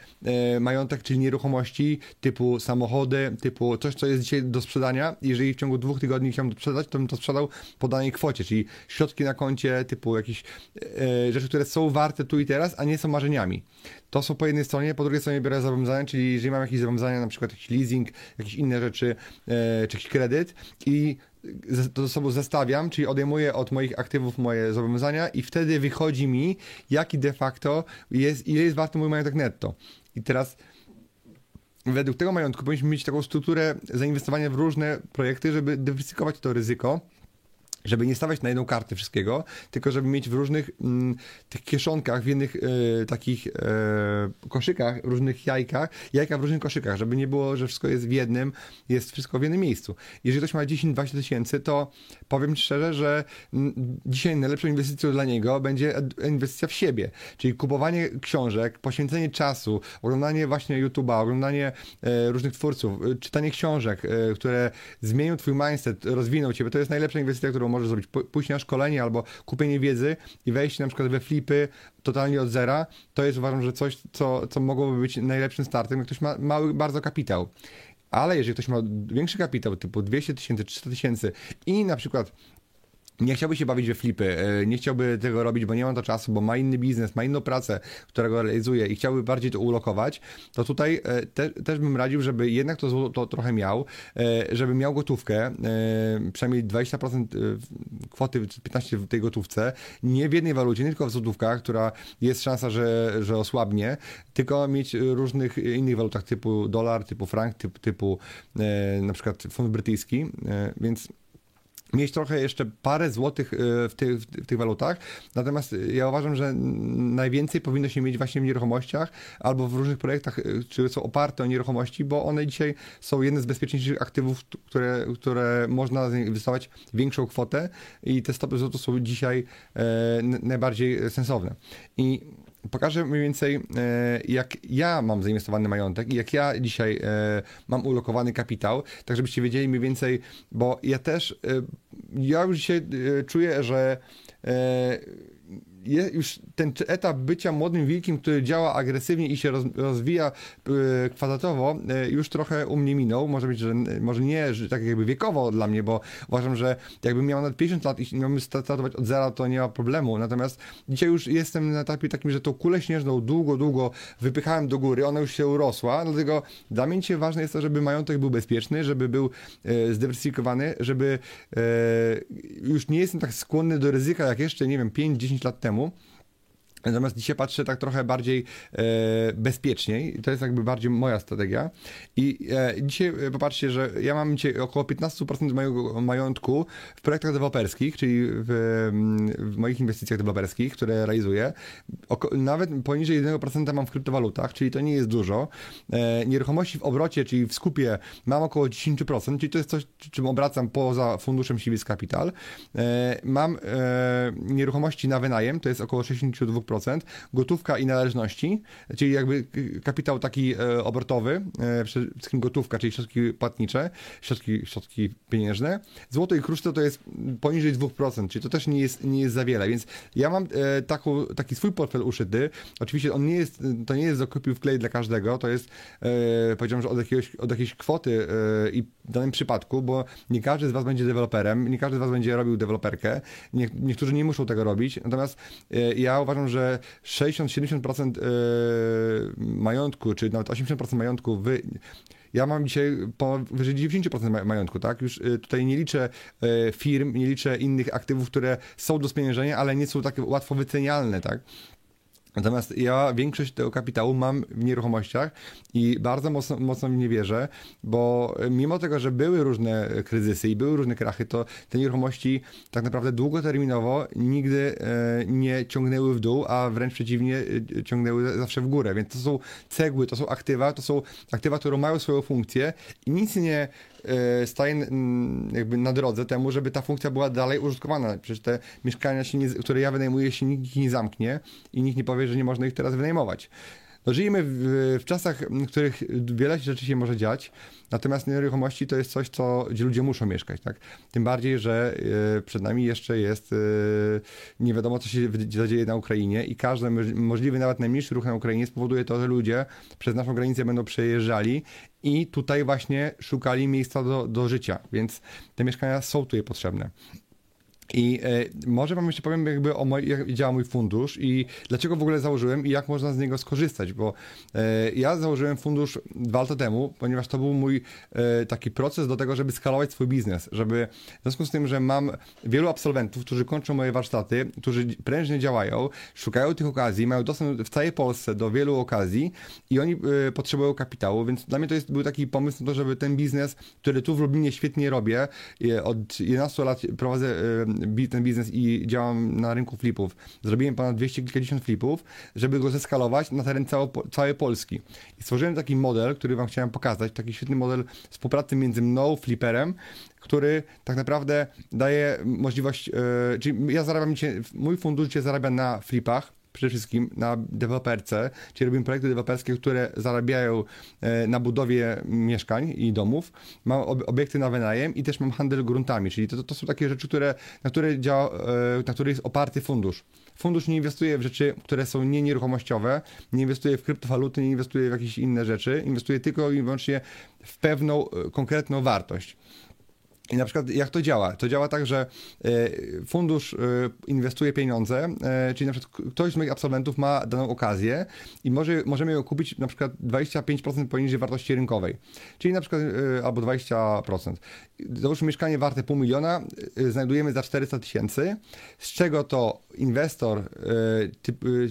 majątek, czyli nieruchomości typu samochody, typu coś, co jest dzisiaj do sprzedania. Jeżeli w ciągu dwóch tygodni chciałbym to sprzedać, to bym to sprzedał po danej kwocie, czyli środki na koncie, typu jakieś rzeczy, które są warte tu i teraz, a nie są marzeniami. To są po jednej stronie, po drugiej stronie biorę zobowiązania, czyli jeżeli mam jakieś zobowiązania, na przykład jakiś leasing, jakieś inne rzeczy, e, czy jakiś kredyt i to ze sobą zestawiam, czyli odejmuję od moich aktywów moje zobowiązania i wtedy wychodzi mi, jaki de facto jest, ile jest warty mój majątek netto. I teraz według tego majątku powinniśmy mieć taką strukturę zainwestowania w różne projekty, żeby dywersyfikować to ryzyko żeby nie stawiać na jedną kartę wszystkiego, tylko żeby mieć w różnych mm, tych kieszonkach, w innych e, takich e, koszykach, różnych jajkach, jajka w różnych koszykach, żeby nie było, że wszystko jest w jednym, jest wszystko w jednym miejscu. Jeżeli ktoś ma 10-20 tysięcy, to powiem szczerze, że m, mm, dzisiaj najlepszą inwestycją dla niego będzie inwestycja w siebie, czyli kupowanie książek, poświęcenie czasu, oglądanie właśnie YouTube'a, oglądanie e, różnych twórców, czytanie książek, które zmienią twój mindset, rozwiną ciebie, to jest najlepsza inwestycja, którą możesz zrobić. Pójść na szkolenie albo kupienie wiedzy i wejść na przykład we flipy totalnie od zera, to jest uważam, że coś, co, co mogłoby być najlepszym startem, jak ktoś ma mały bardzo kapitał. Ale jeżeli ktoś ma większy kapitał, typu 200 tysięcy, 300 tysięcy i na przykład nie chciałby się bawić we flipy, e, nie chciałby tego robić, bo nie ma to czasu, bo ma inny biznes, ma inną pracę, którego realizuje i chciałby bardziej to ulokować, to tutaj e, te, też bym radził, żeby jednak to trochę miał, e, żeby miał gotówkę, przynajmniej 20% kwoty, 15% w tej gotówce, nie w jednej walucie, nie tylko w złotówkach, która jest szansa, że, że osłabnie, tylko mieć różnych innych walutach typu dolar, typu frank, typu, typu na przykład fund brytyjski, więc mieć trochę jeszcze parę złotych e, w tych, w tych walutach. Natomiast ja uważam, że najwięcej powinno się mieć właśnie w nieruchomościach albo w różnych projektach, e, które są oparte o nieruchomości, bo one dzisiaj są jedne z bezpieczniejszych aktywów, które, które można inwestować większą kwotę i te stopy złoto są dzisiaj e, najbardziej sensowne. I pokażę mniej więcej, e, jak ja mam zainwestowany majątek i jak ja dzisiaj e, mam ulokowany kapitał, tak żebyście wiedzieli mniej więcej, bo ja też, e, ja już dzisiaj czuję, że już ten etap bycia młodym wilkiem, który działa agresywnie i się roz, rozwija e, kwadratowo, e, już trochę u mnie minął. Może być, że może nie że tak jakby wiekowo dla mnie, bo uważam, że jakbym miał nawet 50 lat i miałbym startować od zera, to nie ma problemu. Natomiast dzisiaj już jestem na etapie takim, że tą kulę śnieżną długo, długo wypychałem do góry, ona już się urosła, dlatego dla mnie dzisiaj ważne jest to, żeby majątek był bezpieczny, żeby był e, zdywersyfikowany, żeby już nie jestem tak skłonny do ryzyka jak jeszcze, nie wiem, 5-10 lat temu, temu. Natomiast dzisiaj patrzę tak trochę bardziej e, bezpieczniej. To jest jakby bardziej moja strategia. I e, dzisiaj e, popatrzcie, że ja mam dzisiaj około 15% mojego majątku w projektach deweloperskich, czyli w, w moich inwestycjach deweloperskich, które realizuję. Oko, nawet poniżej 1% mam w kryptowalutach, czyli to nie jest dużo. E, nieruchomości w obrocie, czyli w skupie mam około 10%, czyli to jest coś, czym obracam poza funduszem Civis Capital. E, mam e, nieruchomości na wynajem, to jest około 62%, 10%, gotówka i należności, czyli jakby kapitał taki e, obrotowy, e, przede wszystkim gotówka, czyli środki płatnicze, środki, środki pieniężne. Złoto i kruszce to jest poniżej 2%, czyli to też nie jest, nie jest za wiele, więc ja mam e, taką, taki swój portfel uszyty. Oczywiście on nie jest, to nie jest do w klej dla każdego, to jest powiedziałem, że od, jakiegoś, od jakiejś kwoty i w danym przypadku, bo nie każdy z Was będzie deweloperem, nie każdy z Was będzie robił deweloperkę, nie, niektórzy nie muszą tego robić, natomiast ja uważam, że 60-70% e, majątku, czy nawet 80% majątku wy ja mam dzisiaj powyżej 90% majątku, tak? Już e, tutaj nie liczę e, firm, nie liczę innych aktywów, które są do spieniężenia, ale nie są tak łatwo wycenialne, tak? Natomiast ja większość tego kapitału mam w nieruchomościach i bardzo mocno, mocno w nie wierzę, bo mimo tego, że były różne kryzysy i były różne krachy, to te nieruchomości tak naprawdę długoterminowo nigdy e, nie ciągnęły w dół, a wręcz przeciwnie, e, ciągnęły zawsze w górę. Więc to są cegły, to są aktywa, to są aktywa, które mają swoją funkcję i nic nie staje jakby na drodze temu, żeby ta funkcja była dalej użytkowana. Przecież te mieszkania, nie, które ja wynajmuję, się nikt nie zamknie i nikt nie powie, że nie można ich teraz wynajmować. No, żyjemy w, w, czasach, w których wiele rzeczy się może dziać, natomiast nieruchomości to jest coś, co, gdzie ludzie muszą mieszkać. Tak? Tym bardziej, że y, przed nami jeszcze jest y, nie wiadomo, co się zadzieje na Ukrainie i każdy możliwy, nawet najmniejszy ruch na Ukrainie spowoduje to, że ludzie przez naszą granicę będą przejeżdżali i tutaj właśnie szukali miejsca do, do życia, więc te mieszkania są tutaj potrzebne. I e, może wam jeszcze powiem jakby o moj, jak działa mój fundusz i dlaczego w ogóle założyłem i jak można z niego skorzystać, bo e, ja założyłem fundusz dwa lata temu, ponieważ to był mój e, taki proces do tego, żeby skalować swój biznes, żeby w związku z tym, że mam wielu absolwentów, którzy kończą moje warsztaty, którzy prężnie działają, szukają tych okazji, mają dostęp w całej Polsce do wielu okazji i oni potrzebują kapitału, więc dla mnie to jest, był taki pomysł na to, żeby ten biznes, który tu w Lublinie świetnie robię, od 11 lat prowadzę ten biznes i działam na rynku flipów. Zrobiłem ponad 200 kilkadziesiąt flipów, żeby go zeskalować na teren cało, całej Polski. I stworzyłem taki model, który wam chciałem pokazać, taki świetny model współpracy między mną, fliperem, który tak naprawdę daje możliwość, yy, czyli ja zarabiam, mój fundusz cię zarabia na flipach, przede wszystkim na deweloperce, czyli robimy projekty deweloperskie, które zarabiają e, na budowie mieszkań i domów. Mam obiekty na wynajem i też mam handel gruntami, czyli to, to są takie rzeczy, które, na, które działa, e, na które jest oparty fundusz. Fundusz nie inwestuje w rzeczy, które są nie nieruchomościowe, nie inwestuje w kryptowaluty, nie inwestuje w jakieś inne rzeczy, inwestuje tylko i wyłącznie w pewną e, konkretną wartość. I na przykład jak to działa? To działa tak, że e, fundusz e, inwestuje pieniądze, e, czyli na przykład ktoś z moich absolwentów ma daną okazję i może, możemy ją kupić na przykład 25% poniżej wartości rynkowej, czyli na przykład albo 20%. Załóżmy mieszkanie warte pół miliona, znajdujemy za 400 tysięcy, z czego to inwestor,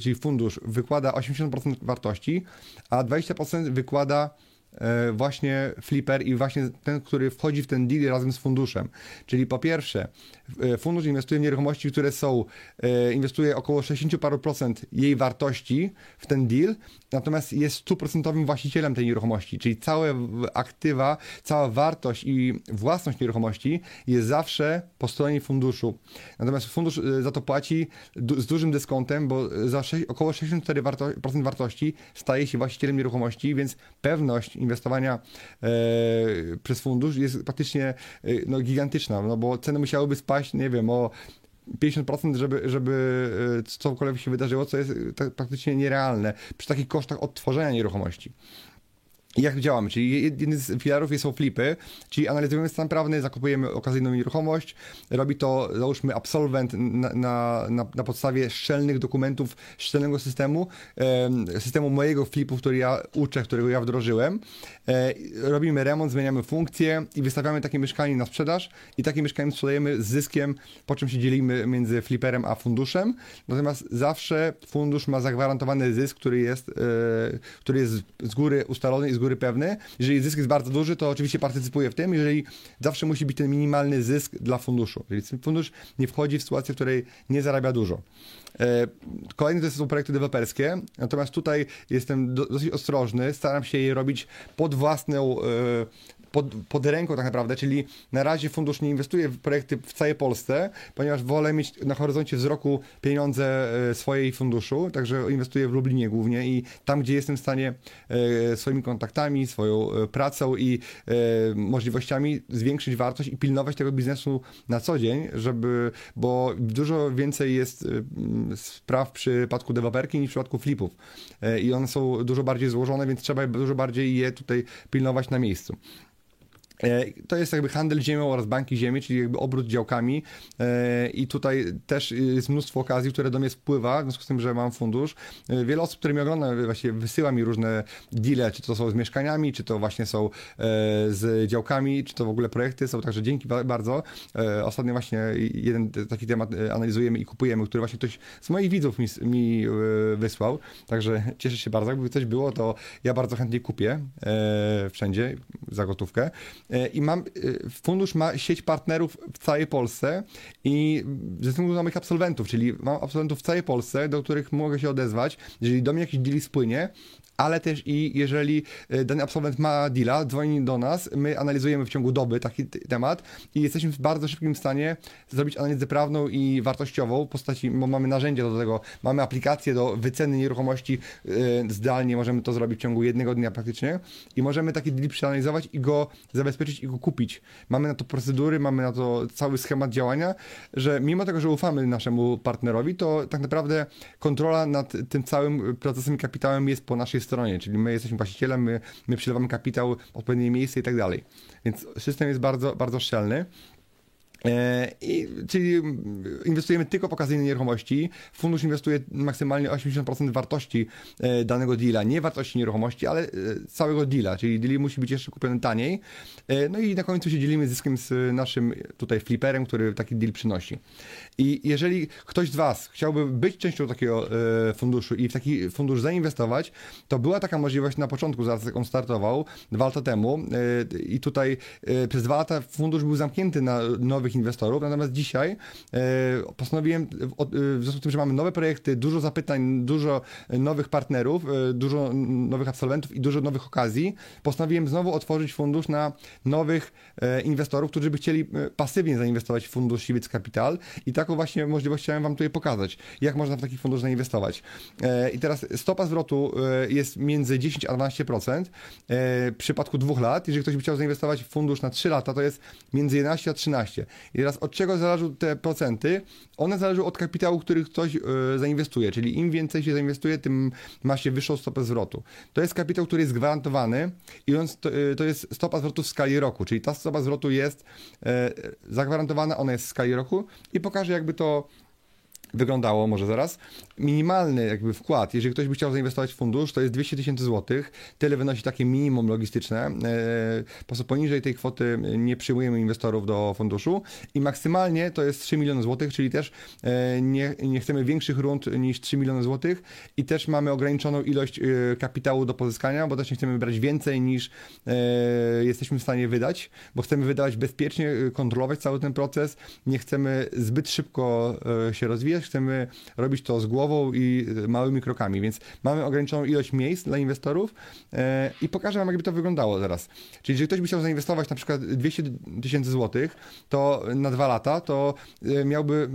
czyli fundusz wykłada 80% wartości, a 20% wykłada właśnie flipper i właśnie ten, który wchodzi w ten deal razem z funduszem. Czyli po pierwsze, e, fundusz inwestuje w nieruchomości, które są, e, inwestuje około 60 paru procent jej wartości w ten deal, natomiast jest stuprocentowym właścicielem tej nieruchomości, czyli całe aktywa, cała wartość i własność nieruchomości jest zawsze po stronie funduszu. Natomiast fundusz za to płaci z dużym dyskontem, bo za 6, około 64% wartości staje się właścicielem nieruchomości, więc pewność inwestowania e, przez fundusz jest praktycznie e, no, gigantyczna, no bo ceny musiałyby spaść, nie wiem, o 50%, żeby, żeby e, cokolwiek się wydarzyło, co jest praktycznie nierealne przy takich kosztach odtworzenia nieruchomości jak działamy? Czyli jeden z filarów są flipy, czyli analizujemy stan prawny, zakupujemy okazyjną nieruchomość, robi to, załóżmy, absolwent na, na, na, na podstawie szczelnych dokumentów, szczelnego systemu, systemu mojego flipu, który ja uczę, którego ja wdrożyłem. E, robimy remont, zmieniamy funkcje i wystawiamy takie mieszkanie na sprzedaż i takie mieszkanie sprzedajemy z zyskiem, po czym się dzielimy między fliperem a funduszem. Natomiast zawsze fundusz ma zagwarantowany zysk, który jest, e, który jest z góry ustalony i z góry pewny. Jeżeli zysk jest bardzo duży, to oczywiście partycypuje w tym. Jeżeli zawsze musi być ten minimalny zysk dla funduszu. Czyli fundusz nie wchodzi w sytuację, w której nie zarabia dużo. E, kolejny to są projekty deweloperskie, natomiast tutaj jestem dosyć ostrożny, staram się je robić pod własną e, pod, pod ręką tak naprawdę, czyli na razie fundusz nie inwestuje w projekty w całej Polsce, ponieważ wolę mieć na horyzoncie wzroku pieniądze e, swojej funduszu, także inwestuję w Lublinie głównie i tam, gdzie jestem w stanie e, swoimi kontaktami, swoją e, pracą i możliwościami zwiększyć wartość i pilnować tego biznesu na co dzień, żeby, bo dużo więcej jest spraw w przypadku deweloperki niż w przypadku flipów i one są dużo bardziej złożone, więc trzeba dużo bardziej je tutaj pilnować na miejscu. E, to jest jakby handel ziemią oraz banki ziemi, czyli jakby obrót działkami e, i tutaj też jest mnóstwo okazji, które do mnie spływa, w związku z tym, że mam fundusz. E, wiele osób, które mnie ogląda, właśnie wysyła mi różne deale, czy to są z mieszkaniami, czy to właśnie są z działkami, czy to w ogóle projekty są, także dzięki bardzo. Ostatnio właśnie jeden taki temat analizujemy i kupujemy, który właśnie ktoś z moich widzów mi, mi wysłał, także cieszę się bardzo. Jakby coś było, to ja bardzo chętnie kupię wszędzie za gotówkę. E, i mam, e, fundusz ma sieć partnerów w całej Polsce i ze względu na moich absolwentów, czyli mam absolwentów w całej Polsce, do których mogę się odezwać, jeżeli do mnie jakiś deal spłynie, ale też i jeżeli e, dany absolwent ma deala, dzwoni do nas, my analizujemy w ciągu doby taki temat i jesteśmy w bardzo szybkim stanie zrobić analizę prawną i wartościową w postaci, bo mamy narzędzia do tego, mamy aplikację do wyceny nieruchomości zdalnie, możemy to zrobić w ciągu jednego dnia praktycznie i możemy taki deal przeanalizować i go zabezpieczyć i go kupić. Mamy na to procedury, mamy na to cały schemat działania, że mimo tego, że ufamy naszemu partnerowi, to tak naprawdę kontrola nad tym całym procesem kapitałem jest po naszej stronie, czyli my jesteśmy właścicielem, my, my kapitał w odpowiednie miejsce i tak dalej. Więc system jest bardzo, bardzo szczelny. E, I, czyli inwestujemy tylko w okazyjne nieruchomości. Fundusz inwestuje maksymalnie 80% wartości e, danego deala, nie wartości nieruchomości, ale e, całego deala, czyli deal musi być jeszcze kupiony taniej. No i na końcu się dzielimy zyskiem z naszym tutaj fliperem, który taki deal przynosi. I jeżeli ktoś z Was chciałby być częścią takiego funduszu i w taki fundusz zainwestować, to była taka możliwość na początku, zaraz jak on startował, dwa lata temu i tutaj przez dwa lata fundusz był zamknięty na nowych nowych inwestorów, natomiast dzisiaj e, postanowiłem, w związku z tym, że mamy nowe projekty, dużo zapytań, dużo nowych partnerów, e, dużo nowych absolwentów i dużo nowych okazji, postanowiłem znowu otworzyć fundusz na nowych e, inwestorów, którzy by chcieli pasywnie zainwestować w fundusz Civic Capital i taką właśnie możliwość chciałem Wam tutaj pokazać, jak można w taki fundusz zainwestować. I teraz stopa zwrotu jest między 10 a 12% w przypadku dwóch lat. Jeżeli ktoś by chciał zainwestować w fundusz na 3 lata, to jest między 11 a 13. I teraz od czego zależą te procenty? One zależą od kapitału, który ktoś zainwestuje, czyli im więcej się zainwestuje, tym ma się wyższą stopę zwrotu. To jest kapitał, który jest gwarantowany i on, to, to jest stopa zwrotu w skali roku, czyli ta stopa zwrotu jest zagwarantowana, ona jest w skali roku i pokażę jakby to wyglądało może zaraz. Minimalny jakby wkład, jeżeli ktoś by chciał zainwestować w fundusz, to jest 200 tysięcy złotych. Tyle wynosi takie minimum logistyczne. E, po prostu poniżej tej kwoty nie przyjmujemy inwestorów do funduszu. I maksymalnie to jest 3 miliony złotych, czyli też e, nie, nie chcemy większych rund niż 3 miliony złotych. I też mamy ograniczoną ilość e, kapitału do pozyskania, bo też nie chcemy brać więcej niż jesteśmy w stanie wydać, bo chcemy wydawać bezpiecznie, kontrolować cały ten proces, nie chcemy zbyt szybko się rozwijać, chcemy robić to z głową i małymi krokami, więc mamy ograniczoną ilość miejsc dla inwestorów e, i pokażę wam, jakby to wyglądało zaraz. Czyli jeżeli ktoś by chciał zainwestować na przykład 200 tysięcy złotych, to na dwa lata, to e, miałby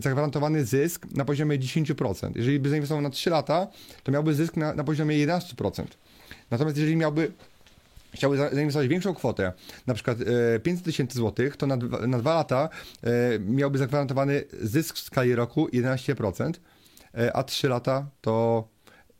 zagwarantowany zysk na poziomie 10%. Jeżeli by zainwestował na 3 lata, to miałby zysk na, na poziomie 11%. Natomiast jeżeli miałby chciałby zainwestować większą kwotę, na przykład 500 tysięcy złotych, to na, na dwa lata e, miałby zagwarantowany zysk w skali roku 11%, e, a 3 lata to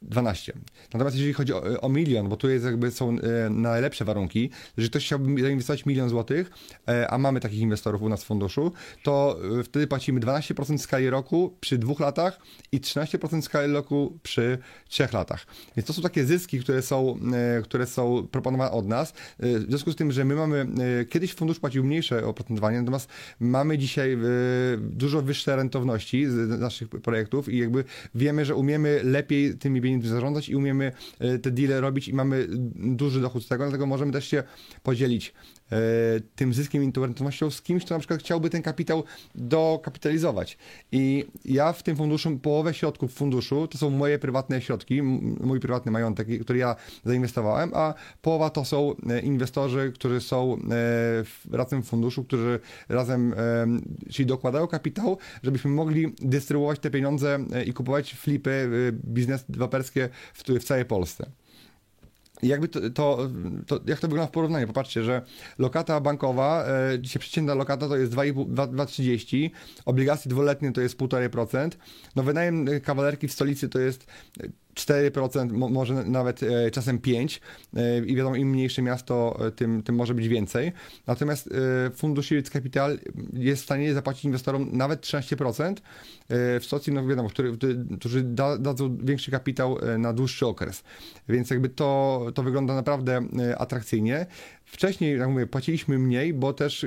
12. Natomiast jeżeli chodzi o, o, milion, bo tu jest jakby są e, najlepsze warunki, jeżeli ktoś chciałby zainwestować milion złotych, e, a mamy takich inwestorów u nas w funduszu, to e, wtedy płacimy 12% skali roku przy dwóch latach i 13% skali roku przy trzech latach. Więc to są takie zyski, które są, e, które są proponowane od nas. E, w związku z tym, że my mamy, e, kiedyś fundusz płacił mniejsze oprocentowanie, natomiast mamy dzisiaj dużo wyższe rentowności z naszych projektów i jakby wiemy, że umiemy lepiej tymi pieniędzmi zarządzać i umiemy e, te deale robić i mamy duży dochód z tego, dlatego możemy też się podzielić tym zyskiem internetowością z kimś, kto na przykład chciałby ten kapitał dokapitalizować. I ja w tym funduszu, połowę środków funduszu to są moje prywatne środki, mój prywatny majątek, który ja zainwestowałem, a połowa to są e, inwestorzy, którzy są razem w funduszu, którzy razem, czyli dokładają kapitał, żebyśmy mogli dystrybuować te pieniądze i kupować flipy, biznes deweloperskie w, w całej Polsce. Jakby to, to, to, jak to wygląda w porównaniu? Popatrzcie, że lokata bankowa, e, dzisiaj przeciętna lokata to jest 2,30, obligacje dwuletnie to jest 1,5%, no wynajem kawalerki w stolicy to jest 4%, może nawet e, czasem 5% e, i wiadomo, im mniejsze miasto, e, tym, tym może być więcej. Natomiast fundusz Yield Capital jest w stanie zapłacić inwestorom nawet 13% w stacji, no wiadomo, który, którzy da, dadzą większy kapitał na dłuższy okres. Więc jakby to, to wygląda naprawdę atrakcyjnie. Wcześniej, jak mówię, płaciliśmy mniej, bo też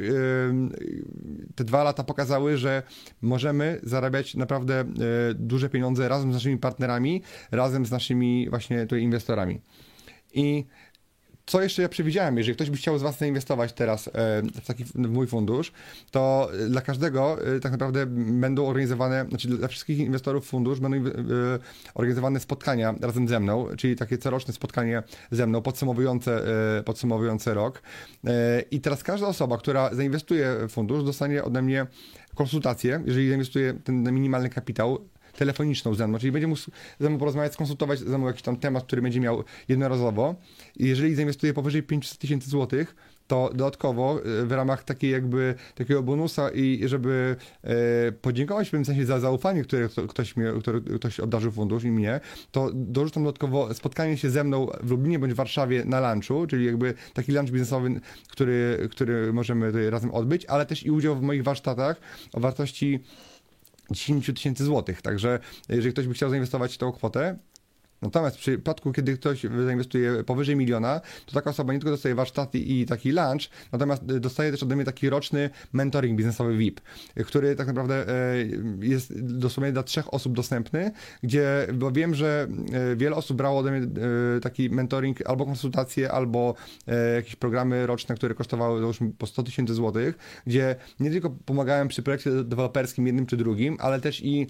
te dwa lata pokazały, że możemy zarabiać naprawdę yy, duże pieniądze razem z naszymi partnerami, razem z naszymi właśnie tutaj inwestorami. I co jeszcze ja przewidziałem, jeżeli ktoś by chciał z Was zainwestować teraz e, w taki w mój fundusz, to dla każdego e, tak naprawdę będą organizowane, znaczy dla wszystkich inwestorów fundusz będą e, organizowane spotkania razem ze mną, czyli takie coroczne spotkanie ze mną podsumowujące, podsumowujące rok. I teraz każda osoba, która zainwestuje w fundusz, dostanie ode mnie konsultację, jeżeli zainwestuje ten minimalny kapitał, telefoniczną ze mną, czyli będzie mógł ze mną porozmawiać, skonsultować ze mną jakiś tam temat, który będzie miał jednorazowo. I jeżeli zainwestuje powyżej 500 tysięcy złotych, to dodatkowo e, w ramach takiej jakby takiego bonusa i żeby e, podziękować w pewnym sensie za zaufanie, które ktoś, mi, które ktoś obdarzył fundusz i mnie, to dorzucam dodatkowo spotkanie się ze mną w Lublinie bądź w Warszawie na lunchu, czyli jakby taki lunch biznesowy, który, który możemy tutaj razem odbyć, ale też i udział w moich warsztatach o wartości 10 tysięcy złotych. Także jeżeli ktoś by chciał zainwestować tą kwotę, Natomiast w przypadku, kiedy ktoś zainwestuje powyżej miliona, to taka osoba nie tylko dostaje warsztaty i taki lunch, natomiast dostaje też ode mnie taki roczny mentoring biznesowy VIP, który tak naprawdę e, jest dosłownie dla trzech osób dostępny, gdzie, bo wiem, że e, wiele osób brało ode mnie e, taki mentoring albo konsultacje, albo jakieś programy roczne, które kosztowały załóżmy po 100 tysięcy złotych, gdzie nie tylko pomagałem przy projekcie deweloperskim jednym czy drugim, ale też i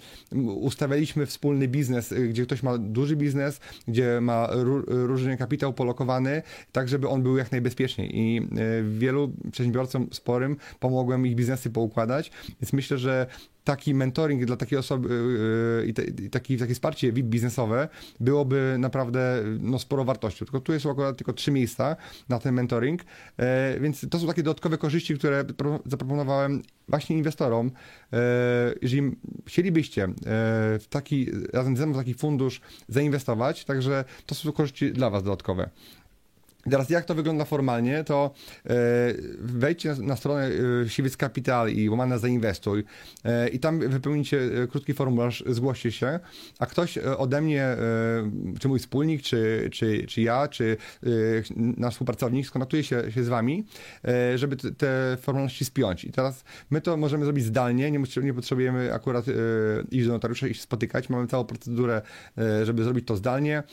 ustawialiśmy wspólny biznes, gdzie ktoś ma duży biznes, biznes, gdzie ma różny kapitał polokowany, tak żeby on był jak najbezpieczniej. I e, wielu przedsiębiorcom sporym pomogłem ich biznesy poukładać, więc myślę, że taki mentoring dla takiej osoby i, te, i taki, takie wsparcie biznesowe byłoby naprawdę no, sporo wartością. Tylko tu jest akurat tylko trzy miejsca na ten mentoring, więc to są takie dodatkowe korzyści, które zaproponowałem właśnie inwestorom. Jeżeli chcielibyście w taki, razem ze mną w taki fundusz zainwestować, także to są korzyści dla Was dodatkowe. Teraz jak to wygląda formalnie, to e, wejdźcie na, stronę e, Siwiec Capital i łamana zainwestuj e, i tam wypełnicie krótki formularz, zgłoście się, a ktoś ode mnie, czy mój wspólnik, czy, czy, czy ja, czy nasz współpracownik skontaktuje się, się z wami, żeby te formalności spiąć. I teraz my to możemy zrobić zdalnie, nie, nie potrzebujemy akurat iść do notariusza i się spotykać, mamy całą procedurę, żeby zrobić to zdalnie,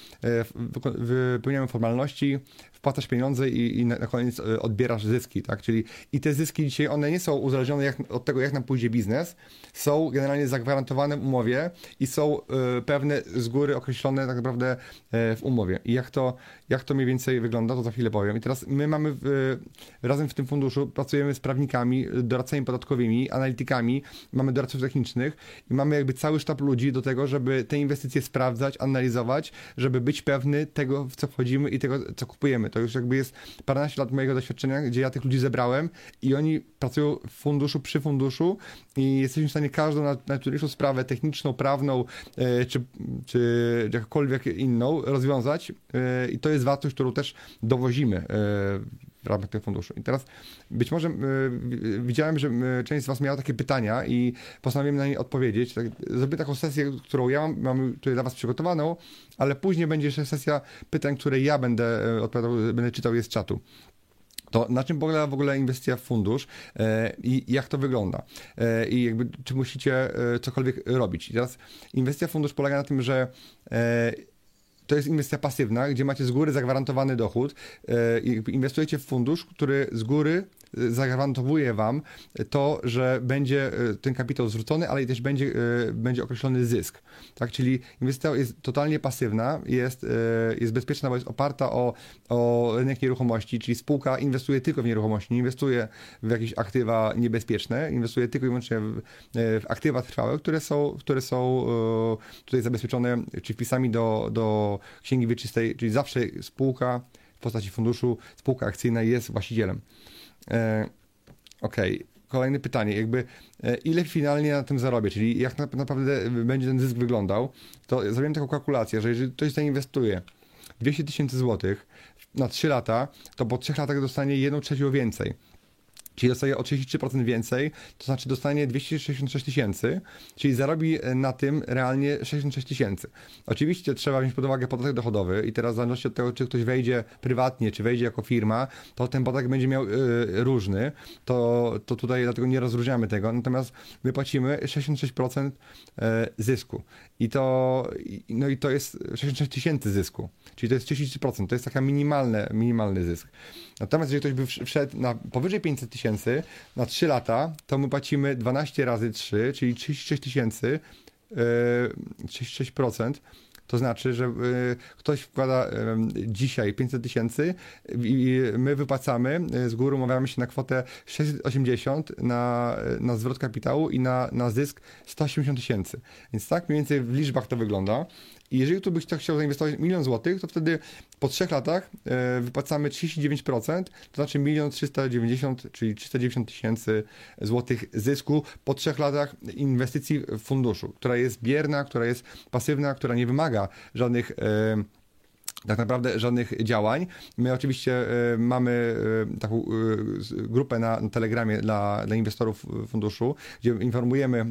wypełniamy formalności, wpłacasz pieniądze i, i na, koniec e, odbierasz zyski, tak? Czyli i te zyski dzisiaj, one nie są uzależnione jak, od tego, jak nam pójdzie biznes, są generalnie zagwarantowane w umowie i są y, pewne z góry określone tak naprawdę y, w umowie. I jak to, jak to mniej więcej wygląda, to za chwilę powiem. I teraz my mamy razem w tym funduszu, pracujemy z prawnikami, doradcami podatkowymi, analitykami, mamy doradców technicznych i mamy jakby cały sztab ludzi do tego, żeby te inwestycje sprawdzać, analizować, żeby być pewny tego, w co wchodzimy i tego, co kupujemy. To już jakby jest paręnaście lat mojego doświadczenia, gdzie ja tych ludzi zebrałem i oni pracują w funduszu, przy funduszu i jesteśmy w stanie każdą najtrudniejszą sprawę techniczną, prawną e, czy, czy jakkolwiek inną rozwiązać e, i to jest wartość, którą też dowozimy e, w ramach tego funduszu. I teraz być może widziałem, że część z Was miała takie pytania i postanowiłem na nie odpowiedzieć. Tak, zrobię taką sesję, którą ja mam, mam tutaj dla Was przygotowaną, ale później będzie jeszcze sesja pytań, które ja będę odpowiadał, będę czytał je z czatu to na czym polega w ogóle inwestycja w fundusz e, i jak to wygląda? E, I jakby, czy musicie e, cokolwiek robić? I teraz inwestycja w fundusz polega na tym, że to jest inwestycja pasywna, gdzie macie z góry zagwarantowany dochód i inwestujecie w fundusz, który z góry zagwarantowuje wam to, że będzie e, ten kapitał zwrócony, ale też będzie, e, będzie określony zysk. Tak? Czyli inwestycja jest totalnie pasywna, jest, jest bezpieczna, bo jest oparta o, o rynek nieruchomości, czyli spółka inwestuje tylko w nieruchomości, nie inwestuje w jakieś aktywa niebezpieczne, inwestuje tylko i wyłącznie w, w aktywa trwałe, które są, które są tutaj zabezpieczone, czy wpisami do, do księgi wieczystej, czyli zawsze spółka w postaci funduszu, spółka akcyjna jest właścicielem. E, Okej. Okay. Kolejne pytanie, jakby e, ile finalnie na tym zarobię, czyli jak naprawdę będzie ten zysk wyglądał, to zrobiłem taką kalkulację, że jeżeli ktoś zainwestuje 200 tysięcy złotych na 3 lata, to po 3 latach dostanie 1 trzecią więcej czyli dostaje o 33% więcej, to znaczy dostanie 266 tysięcy, czyli zarobi e, na tym realnie 66 tysięcy. Oczywiście trzeba wziąć pod uwagę podatek dochodowy i teraz w zależności od tego, czy ktoś wejdzie prywatnie, czy wejdzie jako firma, to ten podatek będzie miał y, różny, to, to tutaj dlatego nie rozróżniamy tego, natomiast my płacimy 66% zysku i to, no i to jest 66 tysięcy zysku, czyli to jest 33%, to jest taka minimalny, minimalny zysk. Natomiast jeżeli ktoś by wszedł na powyżej 500 tysięcy na 3 lata, to my płacimy 12 razy 3, czyli 36 tysięcy, yy, 36%. To znaczy, że y, ktoś wkłada y, dzisiaj 500 tysięcy i my wypłacamy, z góry umawiamy się na kwotę 680 na, na zwrot kapitału i na, na zysk 180 tysięcy. Więc tak mniej więcej w liczbach to wygląda. I jeżeli tu byś chciał zainwestować milion złotych, to wtedy po trzech latach e, wypłacamy 39%, to znaczy milion 390, czyli 390 tysięcy złotych zysku po trzech latach inwestycji w funduszu, która jest bierna, która jest pasywna, która nie wymaga żadnych e, tak naprawdę żadnych działań. My oczywiście e, mamy e, taką e, grupę na Telegramie dla, dla inwestorów funduszu, gdzie informujemy,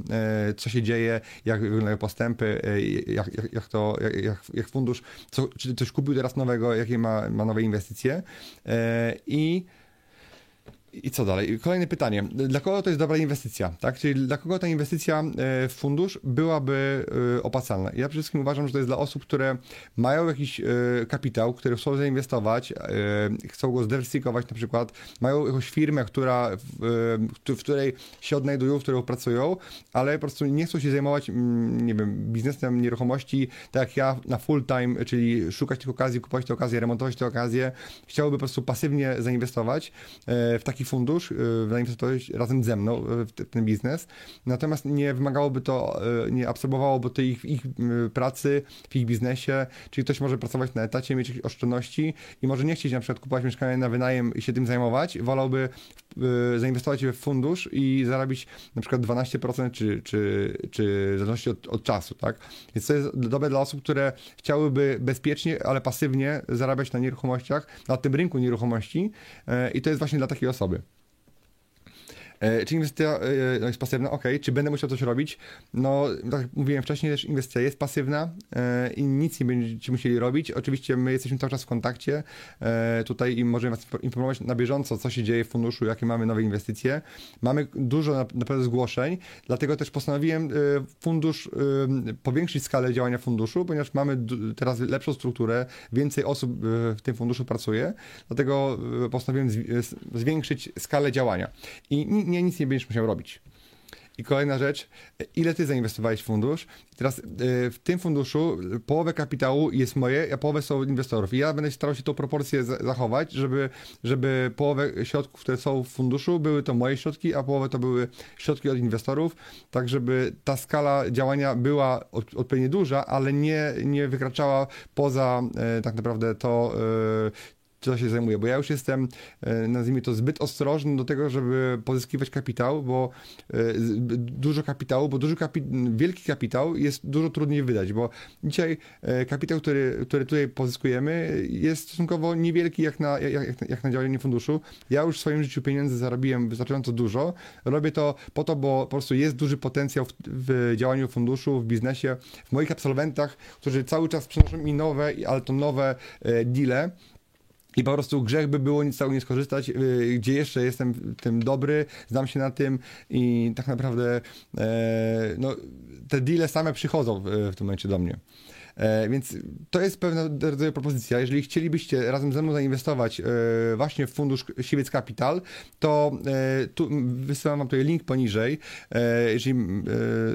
co się dzieje, jak wyglądają postępy, jak, jak, jak to, jak, jak fundusz, co, czy coś kupił teraz nowego, jakie ma, ma nowe inwestycje i i co dalej? Kolejne pytanie. Dla kogo to jest dobra inwestycja? Tak? Czyli dla kogo ta inwestycja e, w fundusz byłaby e, opłacalna? Ja przede wszystkim uważam, że to jest dla osób, które mają jakiś e, kapitał, który chcą zainwestować, chcą go zdywersyfikować na przykład, mają jakąś firmę, która, w której się odnajdują, w której pracują, ale po prostu nie chcą się zajmować, mm, nie wiem, biznesem nieruchomości, tak jak ja na full time, czyli szukać tych okazji, kupować te okazje, remontować te okazje. Chciałby po prostu pasywnie zainwestować w taki taki fundusz, zainwestować razem ze mną w ten biznes, natomiast nie wymagałoby to, nie absorbowałoby to ich, ich pracy w ich biznesie, czyli ktoś może pracować na etacie, mieć jakieś oszczędności i może nie chcieć na przykład kupować mieszkania na wynajem i się tym zajmować, wolałby zainwestować w fundusz i zarobić na przykład 12% czy, czy, czy w zależności od, od czasu, tak? Więc to jest dobre dla osób, które chciałyby bezpiecznie, ale pasywnie zarabiać na nieruchomościach, na tym rynku nieruchomości e, i to jest właśnie dla takiej osoby. E, czy inwestycja e, no jest pasywna? Ok. Czy będę musiał coś robić? No, tak jak mówiłem wcześniej, też inwestycja jest pasywna e, i nic nie będziecie musieli robić. Oczywiście my jesteśmy cały czas w kontakcie tutaj i możemy Was informować na bieżąco, co się dzieje w funduszu, jakie mamy nowe inwestycje. Mamy dużo naprawdę zgłoszeń, dlatego też postanowiłem fundusz powiększyć skalę działania funduszu, ponieważ mamy teraz lepszą strukturę, więcej osób w tym funduszu pracuje, dlatego postanowiłem zwiększyć skalę działania. I nie, nic nie będziesz musiał robić. I kolejna rzecz, ile ty zainwestowałeś w fundusz? Teraz y, w tym funduszu połowę kapitału jest moje, a połowę są inwestorów. I ja będę starał się tą proporcję zachować, żeby, żeby połowę środków, które są w funduszu, były to moje środki, a połowę to były środki od inwestorów, tak żeby ta skala działania była odpowiednio duża, ale nie, nie wykraczała poza e, tak naprawdę to, e, co się zajmuje, bo ja już jestem, e, nazwijmy to, zbyt ostrożny do tego, żeby pozyskiwać kapitał, bo e, dużo kapitału, bo duży kapi wielki kapitał jest dużo trudniej wydać, bo dzisiaj e, kapitał, który, który tutaj pozyskujemy jest stosunkowo niewielki jak na, jak, jak na działanie funduszu. Ja już w swoim życiu pieniędzy zarobiłem wystarczająco dużo. Robię to po to, bo po prostu jest duży potencjał w, w działaniu funduszu, w biznesie, w moich absolwentach, którzy cały czas przynoszą mi nowe, ale to nowe deale, i po prostu grzech by było nic z tego nie skorzystać, y, gdzie jeszcze jestem tym dobry, znam się na tym i tak naprawdę e, no, te deale same przychodzą w, w tym momencie do mnie. E, więc to jest pewna rodzaju propozycja. Jeżeli chcielibyście razem ze mną zainwestować e, właśnie w fundusz Siwiec Capital, to e, tu wysyłam wam tutaj link poniżej. Jeżeli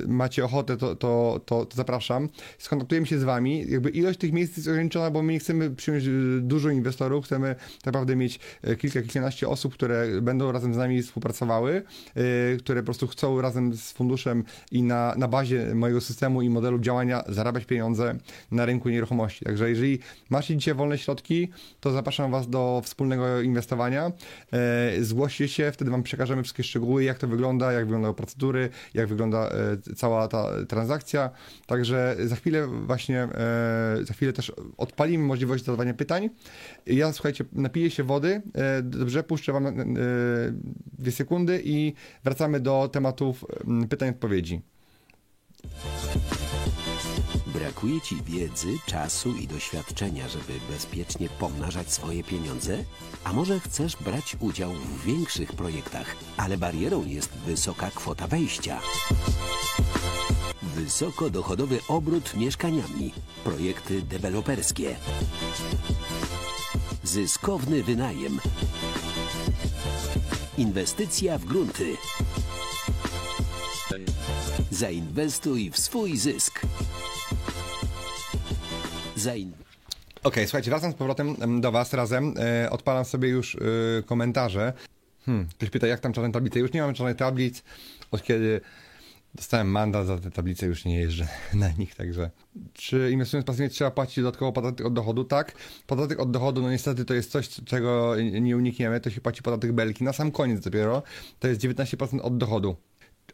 macie ochotę, to, to, to, to zapraszam. Skontaktujemy się z wami. Jakby ilość tych miejsc jest ograniczona, bo my nie chcemy przyjąć dużo inwestorów, chcemy naprawdę mieć kilka, kilkanaście osób, które będą razem z nami współpracowały, które po prostu chcą razem z funduszem i na, na bazie mojego systemu i modelu działania zarabiać pieniądze na rynku nieruchomości. Także jeżeli macie dzisiaj wolne środki, to zapraszam Was do wspólnego inwestowania. E, zgłoście się, wtedy Wam przekażemy wszystkie szczegóły, jak to wygląda, jak wyglądają procedury, jak wygląda e, cała ta transakcja. Także za chwilę właśnie, e, za chwilę też odpalimy możliwość zadawania pytań. Ja, słuchajcie, napiję się wody, dobrze, puszczę Wam dwie sekundy i wracamy do tematów pytań i odpowiedzi. Brakuje Ci wiedzy, czasu i doświadczenia, żeby bezpiecznie pomnażać swoje pieniądze? A może chcesz brać udział w większych projektach, ale barierą jest wysoka kwota wejścia? Wysokodochodowy obrót mieszkaniami, projekty deweloperskie, zyskowny wynajem, inwestycja w grunty. Zainwestuj w swój zysk. Zain. Okej, słuchajcie, wracam z powrotem do Was razem. E, odpalam sobie już e, komentarze. Hmm, ktoś pyta, jak tam czarne tablice? Już nie mam czarnych tablic, od kiedy dostałem mandat za te tablice, już nie jeżdżę *laughs* na nich, także... Czy inwestując pasywnie trzeba płacić dodatkowo podatek od dochodu? Tak. Podatek od dochodu, no niestety to jest coś, czego nie unikniemy, to się płaci podatek belki. Na sam koniec dopiero, to jest 19% od dochodu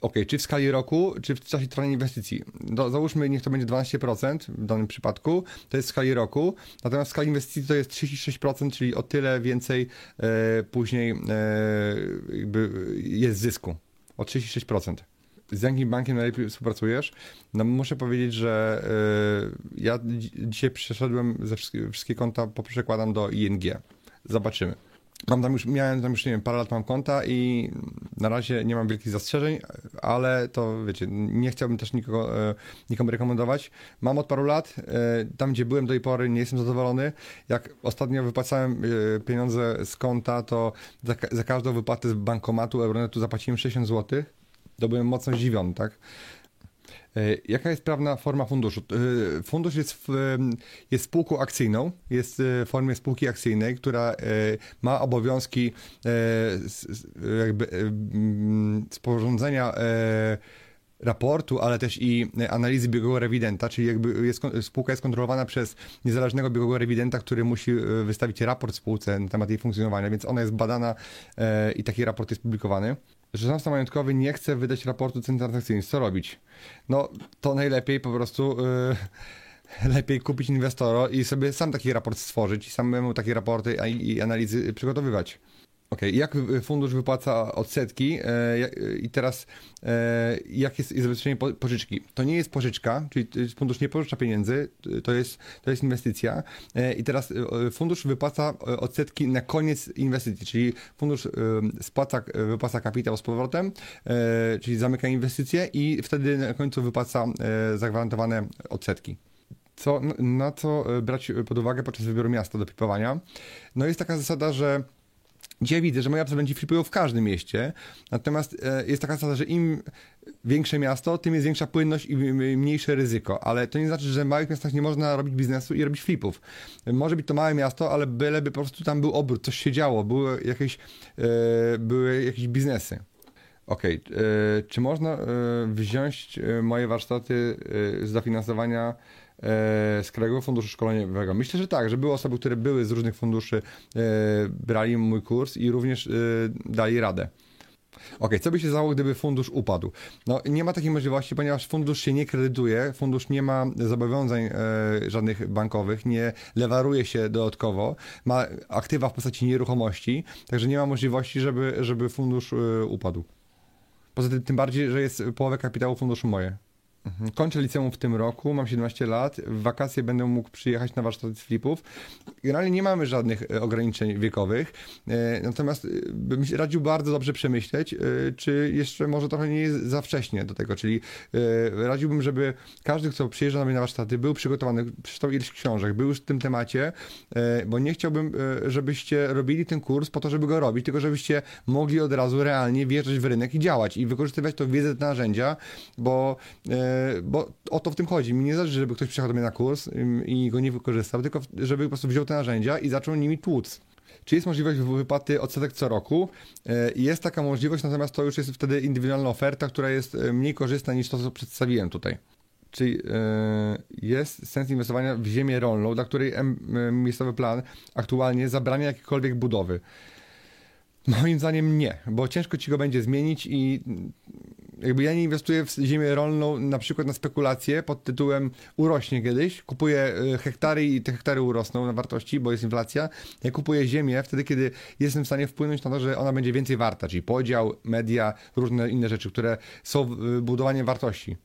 ok, czy w skali roku, czy w czasie trwania inwestycji. Do, załóżmy, niech to będzie 12% w danym przypadku, to jest w skali roku, natomiast w skali inwestycji to jest 36%, czyli o tyle więcej e, później e, jest zysku. O 36%. Z jakim bankiem najlepiej współpracujesz? No muszę powiedzieć, że e, ja dzisiaj przeszedłem ze wszystkie, wszystkie konta, poprzekładam do ING. Zobaczymy. Mam tam już, miałem tam już, nie wiem, parę lat mam konta i na razie nie mam wielkich zastrzeżeń, ale to wiecie, nie chciałbym też nikogo, e, nikomu rekomendować. Mam od paru lat, e, tam gdzie byłem do tej pory nie jestem zadowolony. Jak ostatnio wypłacałem e, pieniądze z konta, to za, za każdą wypłatę z bankomatu Euronetu zapłaciłem 60 zł. To byłem mocno zdziwiony, tak? Jaka jest prawna forma funduszu? Fundusz jest, jest spółką akcyjną, jest w formie spółki akcyjnej, która ma obowiązki jakby sporządzenia raportu, ale też i analizy biegłego rewidenta, czyli jakby jest, spółka jest kontrolowana przez niezależnego biegłego rewidenta, który musi e, wystawić raport spółce na temat jej funkcjonowania, więc ona jest badana e, i taki raport jest publikowany. Zarządca majątkowy nie chce wydać raportu cen transakcyjnych. Co robić? No, to najlepiej po prostu... E, *laughs* lepiej kupić inwestora i sobie sam taki raport stworzyć i samemu takie raporty i analizy przygotowywać. Okej, okay. jak fundusz wypłaca odsetki e, i teraz e, jak jest zabezpieczenie pożyczki? To nie jest pożyczka, czyli fundusz nie pożycza pieniędzy, to jest, to jest inwestycja e, i teraz fundusz wypłaca odsetki na koniec inwestycji, czyli fundusz spłaca, wypłaca kapitał z powrotem, czyli zamyka inwestycje i wtedy na końcu wypłaca zagwarantowane odsetki co, na co brać pod uwagę podczas wyboru miasta do pipowania? No jest taka zasada, że Dzisiaj widzę, że moje absolwenci flipują w każdym mieście, natomiast e, jest taka zasada, że im większe miasto, tym jest większa płynność i mniejsze ryzyko, ale to nie znaczy, że w małych miastach nie można robić biznesu i robić flipów. Może być to małe miasto, ale byleby po prostu tam był obrót, coś się działo, były jakieś, e, były jakieś biznesy. Okej, okay. E, czy można wziąć moje warsztaty z dofinansowania z Krajowego Funduszu Szkoleniowego. Myślę, że tak, że były osoby, które były z różnych funduszy, e, brali mój kurs i również e, dali radę. Ok, co by się stało, gdyby fundusz upadł? No, nie ma takiej możliwości, ponieważ fundusz się nie kredytuje, fundusz nie ma zobowiązań e, żadnych bankowych, nie lewaruje się dodatkowo, ma aktywa w postaci nieruchomości, także nie ma możliwości, żeby, żeby fundusz e, upadł. Poza tym, tym bardziej, że jest połowę kapitału funduszu moje. Mhm. Kończę liceum w tym roku, mam 17 lat, w wakacje będę mógł przyjechać na warsztaty flipów. Generalnie nie mamy żadnych e, ograniczeń wiekowych, e, natomiast e, bym radził bardzo dobrze przemyśleć, czy jeszcze może trochę nie jest za wcześnie do tego, czyli radziłbym, żeby każdy, kto przyjeżdża na mnie na warsztaty, był przygotowany, przeczytał ileś książek, był już w tym temacie, bo nie chciałbym, żebyście robili ten kurs po to, żeby go robić, tylko żebyście mogli od razu realnie wjeżdżać w rynek i działać i wykorzystywać to wiedzę, te narzędzia, bo bo o to w tym chodzi. Mi nie zależy, żeby ktoś przyjechał do mnie na kurs i go nie wykorzystał, tylko żeby po prostu wziął te narzędzia i zaczął nimi tłuc. Czy jest możliwość wypłaty odsetek co roku? E, jest taka możliwość, natomiast to już jest wtedy indywidualna oferta, która jest e, mniej korzystna niż to, co przedstawiłem tutaj. Czyli e, jest sens inwestowania w ziemię rolną, dla której miejscowy plan aktualnie zabrania jakiejkolwiek budowy. Moim zdaniem nie, bo ciężko ci go będzie zmienić i jakby ja nie inwestuję w ziemię rolną na przykład na spekulacje pod tytułem urośnie kiedyś, kupuję e, hektary i te hektary urosną na wartości, bo jest inflacja. Ja kupuję ziemię wtedy, kiedy jestem w stanie wpłynąć na to, że ona będzie więcej warta, czyli podział, media, różne inne rzeczy, które są budowaniem wartości.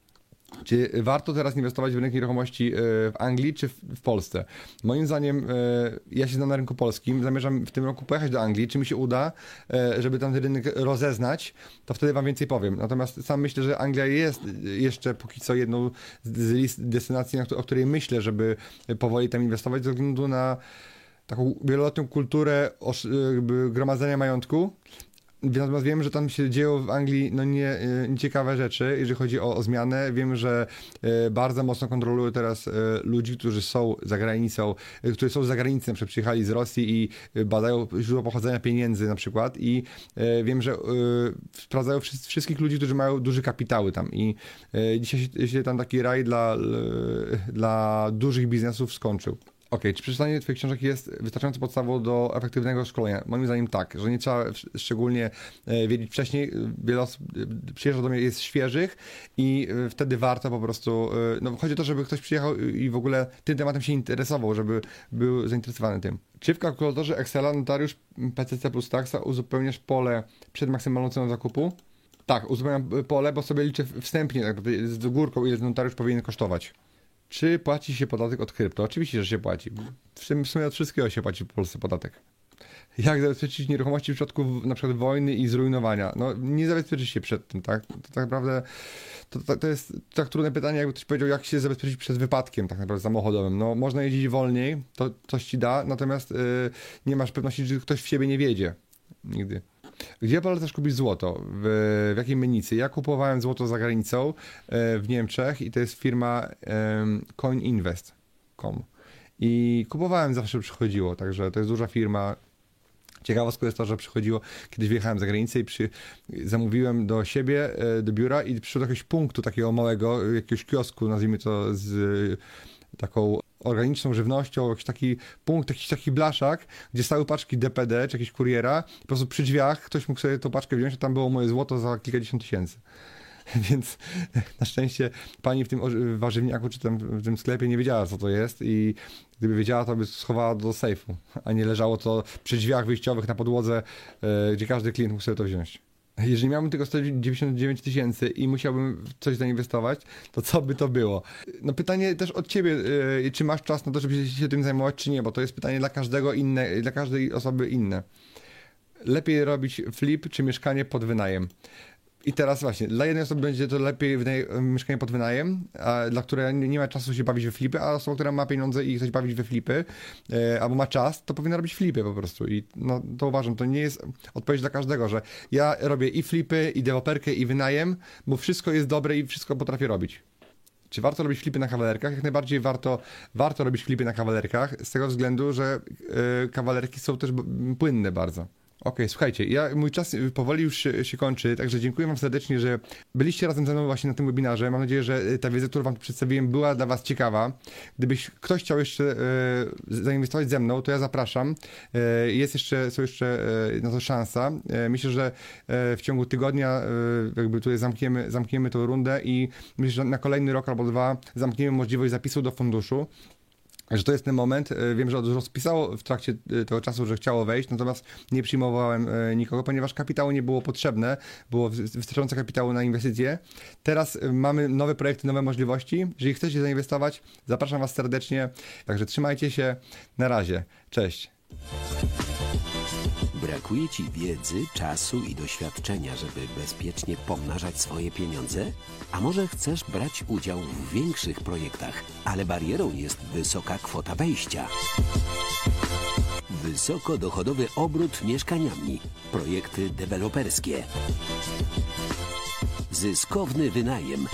Czy warto teraz inwestować w rynek nieruchomości e, w Anglii czy w Polsce? Moim zdaniem, e, ja się znam na rynku polskim, zamierzam w tym roku pojechać do Anglii. Czy mi się uda, e, żeby tam ten rynek rozeznać, to wtedy Wam więcej powiem. Natomiast sam myślę, że Anglia jest jeszcze póki co jedną z list destynacji, o której myślę, żeby powoli tam inwestować, ze względu na taką wieloletnią kulturę gromadzenia majątku Natomiast wiem, że tam się dzieją w Anglii no nie, e, nieciekawe rzeczy, jeżeli chodzi o, o zmianę. Wiem, że e, bardzo mocno kontrolują teraz e, ludzi, którzy są za granicą, którzy są za granicą, przyjechali z Rosji i badają źródła pochodzenia pieniędzy na przykład i wiem, że sprawdzają wszystkich ludzi, którzy mają duże kapitały tam i dzisiaj się tam taki raj dla, dla dużych biznesów skończył. OK, czy przeczytanie Twoich książek jest wystarczającą podstawą do efektywnego szkolenia? Moim zdaniem tak, że nie trzeba szczególnie e, wiedzieć wcześniej. Wiele osób e, przyjeżdża do mnie, jest świeżych i e, wtedy warto po prostu, no chodzi o to, żeby ktoś przyjechał i w ogóle tym tematem się interesował, żeby był zainteresowany tym. Czy w kalkulatorze Excela notariusz PCC plus taxa uzupełniasz pole przed maksymalną ceną zakupu? Tak, uzupełniam pole, bo sobie liczę wstępnie, tak z górką, ile notariusz powinien kosztować. Czy płaci się podatek od krypto? Oczywiście, że się płaci. W sumie od wszystkiego się płaci w Polsce podatek. Jak zabezpieczyć nieruchomości w przypadku na przykład wojny i zrujnowania? No nie zabezpieczyć się przed tym, tak? To tak naprawdę to, to, to jest tak trudne pytanie, jakby ktoś powiedział, jak się zabezpieczyć przed wypadkiem tak naprawdę samochodowym. No można jeździć wolniej, to coś ci da, natomiast yy, nie masz pewności, że ktoś w siebie nie wiedzie. Nigdy. Gdzie polecasz kupić złoto? W, w jakiej menicy? Ja kupowałem złoto za granicą e, w Niemczech i to jest firma coininvest.com. I kupowałem zawsze przychodziło, także to jest duża firma. Ciekawostką jest to, że przychodziło, kiedyś wyjechałem za granicę i przy, zamówiłem do siebie, e, do biura i przyszło do jakiegoś punktu takiego małego, jakiegoś kiosku, nazwijmy to z taką organiczną żywnością, jakiś taki punkt, jakiś taki blaszak, gdzie stały paczki DPD czy jakiegoś kuriera. Po prostu przy drzwiach ktoś mógł sobie tą paczkę wziąć, a tam było moje złoto za kilkadziesiąt tysięcy. *laughs* Więc na szczęście pani w tym warzywniaku czy tam w tym sklepie nie wiedziała, co to jest i gdyby wiedziała, to by schowała do sejfu, a nie leżało to przy drzwiach wyjściowych na podłodze, e, gdzie każdy klient mógł sobie to wziąć. Jeżeli miałbym tylko 199 tysięcy i musiałbym coś zainwestować, to co by to było? No pytanie też od ciebie, e, czy masz czas na to, żeby się tym zajmować, czy nie, bo to jest pytanie dla każdego inne, dla każdej osoby inne. Lepiej robić flip czy mieszkanie pod wynajem? I teraz właśnie, dla jednej osoby będzie to lepiej wynaje, mieszkanie pod wynajem, a dla której nie, ma czasu się bawić we flipy, a osoba, która ma pieniądze i chce się bawić we flipy, e, albo ma czas, to powinna robić flipy po prostu. I no, to uważam, to nie jest odpowiedź dla każdego, że ja robię i flipy, i deweloperkę, i wynajem, bo wszystko jest dobre i wszystko potrafię robić. Czy warto robić flipy na kawalerkach? Jak najbardziej warto, warto robić flipy na kawalerkach, z tego względu, że e, kawalerki są też płynne bardzo. Okej, słuchajcie, ja, mój czas powoli już się, się kończy, także dziękuję Wam serdecznie, że byliście razem ze mną właśnie na tym webinarze. Mam nadzieję, że y, ta wiedza, którą Wam przedstawiłem, była dla Was ciekawa. Gdybyś ktoś chciał jeszcze e, zainwestować ze mną, to ja zapraszam. E, jest jeszcze, są jeszcze e, na to szansa. E, myślę, że e, w ciągu tygodnia e, jakby tutaj zamkniemy, zamkniemy tą rundę i myślę, że na kolejny rok albo dwa zamkniemy możliwość zapisu do funduszu. Że to jest ten moment. E, Wiem, że od- rozpisało w trakcie e, tego czasu, że chciało wejść, natomiast nie przyjmowałem e, nikogo, ponieważ kapitału nie było potrzebne, było wy- wystarczająco kapitału na inwestycje. Teraz mamy nowe projekty, nowe możliwości. Jeżeli chcecie zainwestować, zapraszam Was serdecznie. Także trzymajcie się. Na razie. Cześć. Brakuje ci wiedzy, czasu i doświadczenia, żeby bezpiecznie pomnażać swoje pieniądze? A może chcesz brać udział w większych projektach, ale barierą jest wysoka kwota wejścia? Wysokodochodowy obrót mieszkaniami, projekty deweloperskie, zyskowny wynajem,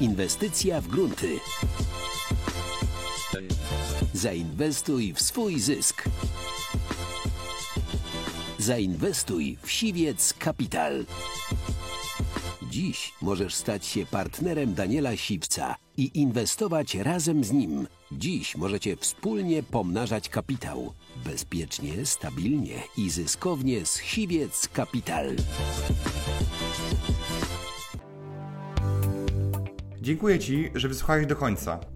inwestycja w grunty. Zainwestuj w swój zysk. Zainwestuj w Siwiec Capital. Dziś możesz stać się partnerem Daniela Siwca i inwestować razem z nim. Dziś możecie wspólnie pomnażać kapitał. Bezpiecznie, stabilnie i zyskownie z Siwiec Capital. Dziękuję Ci, że wysłuchałeś do końca.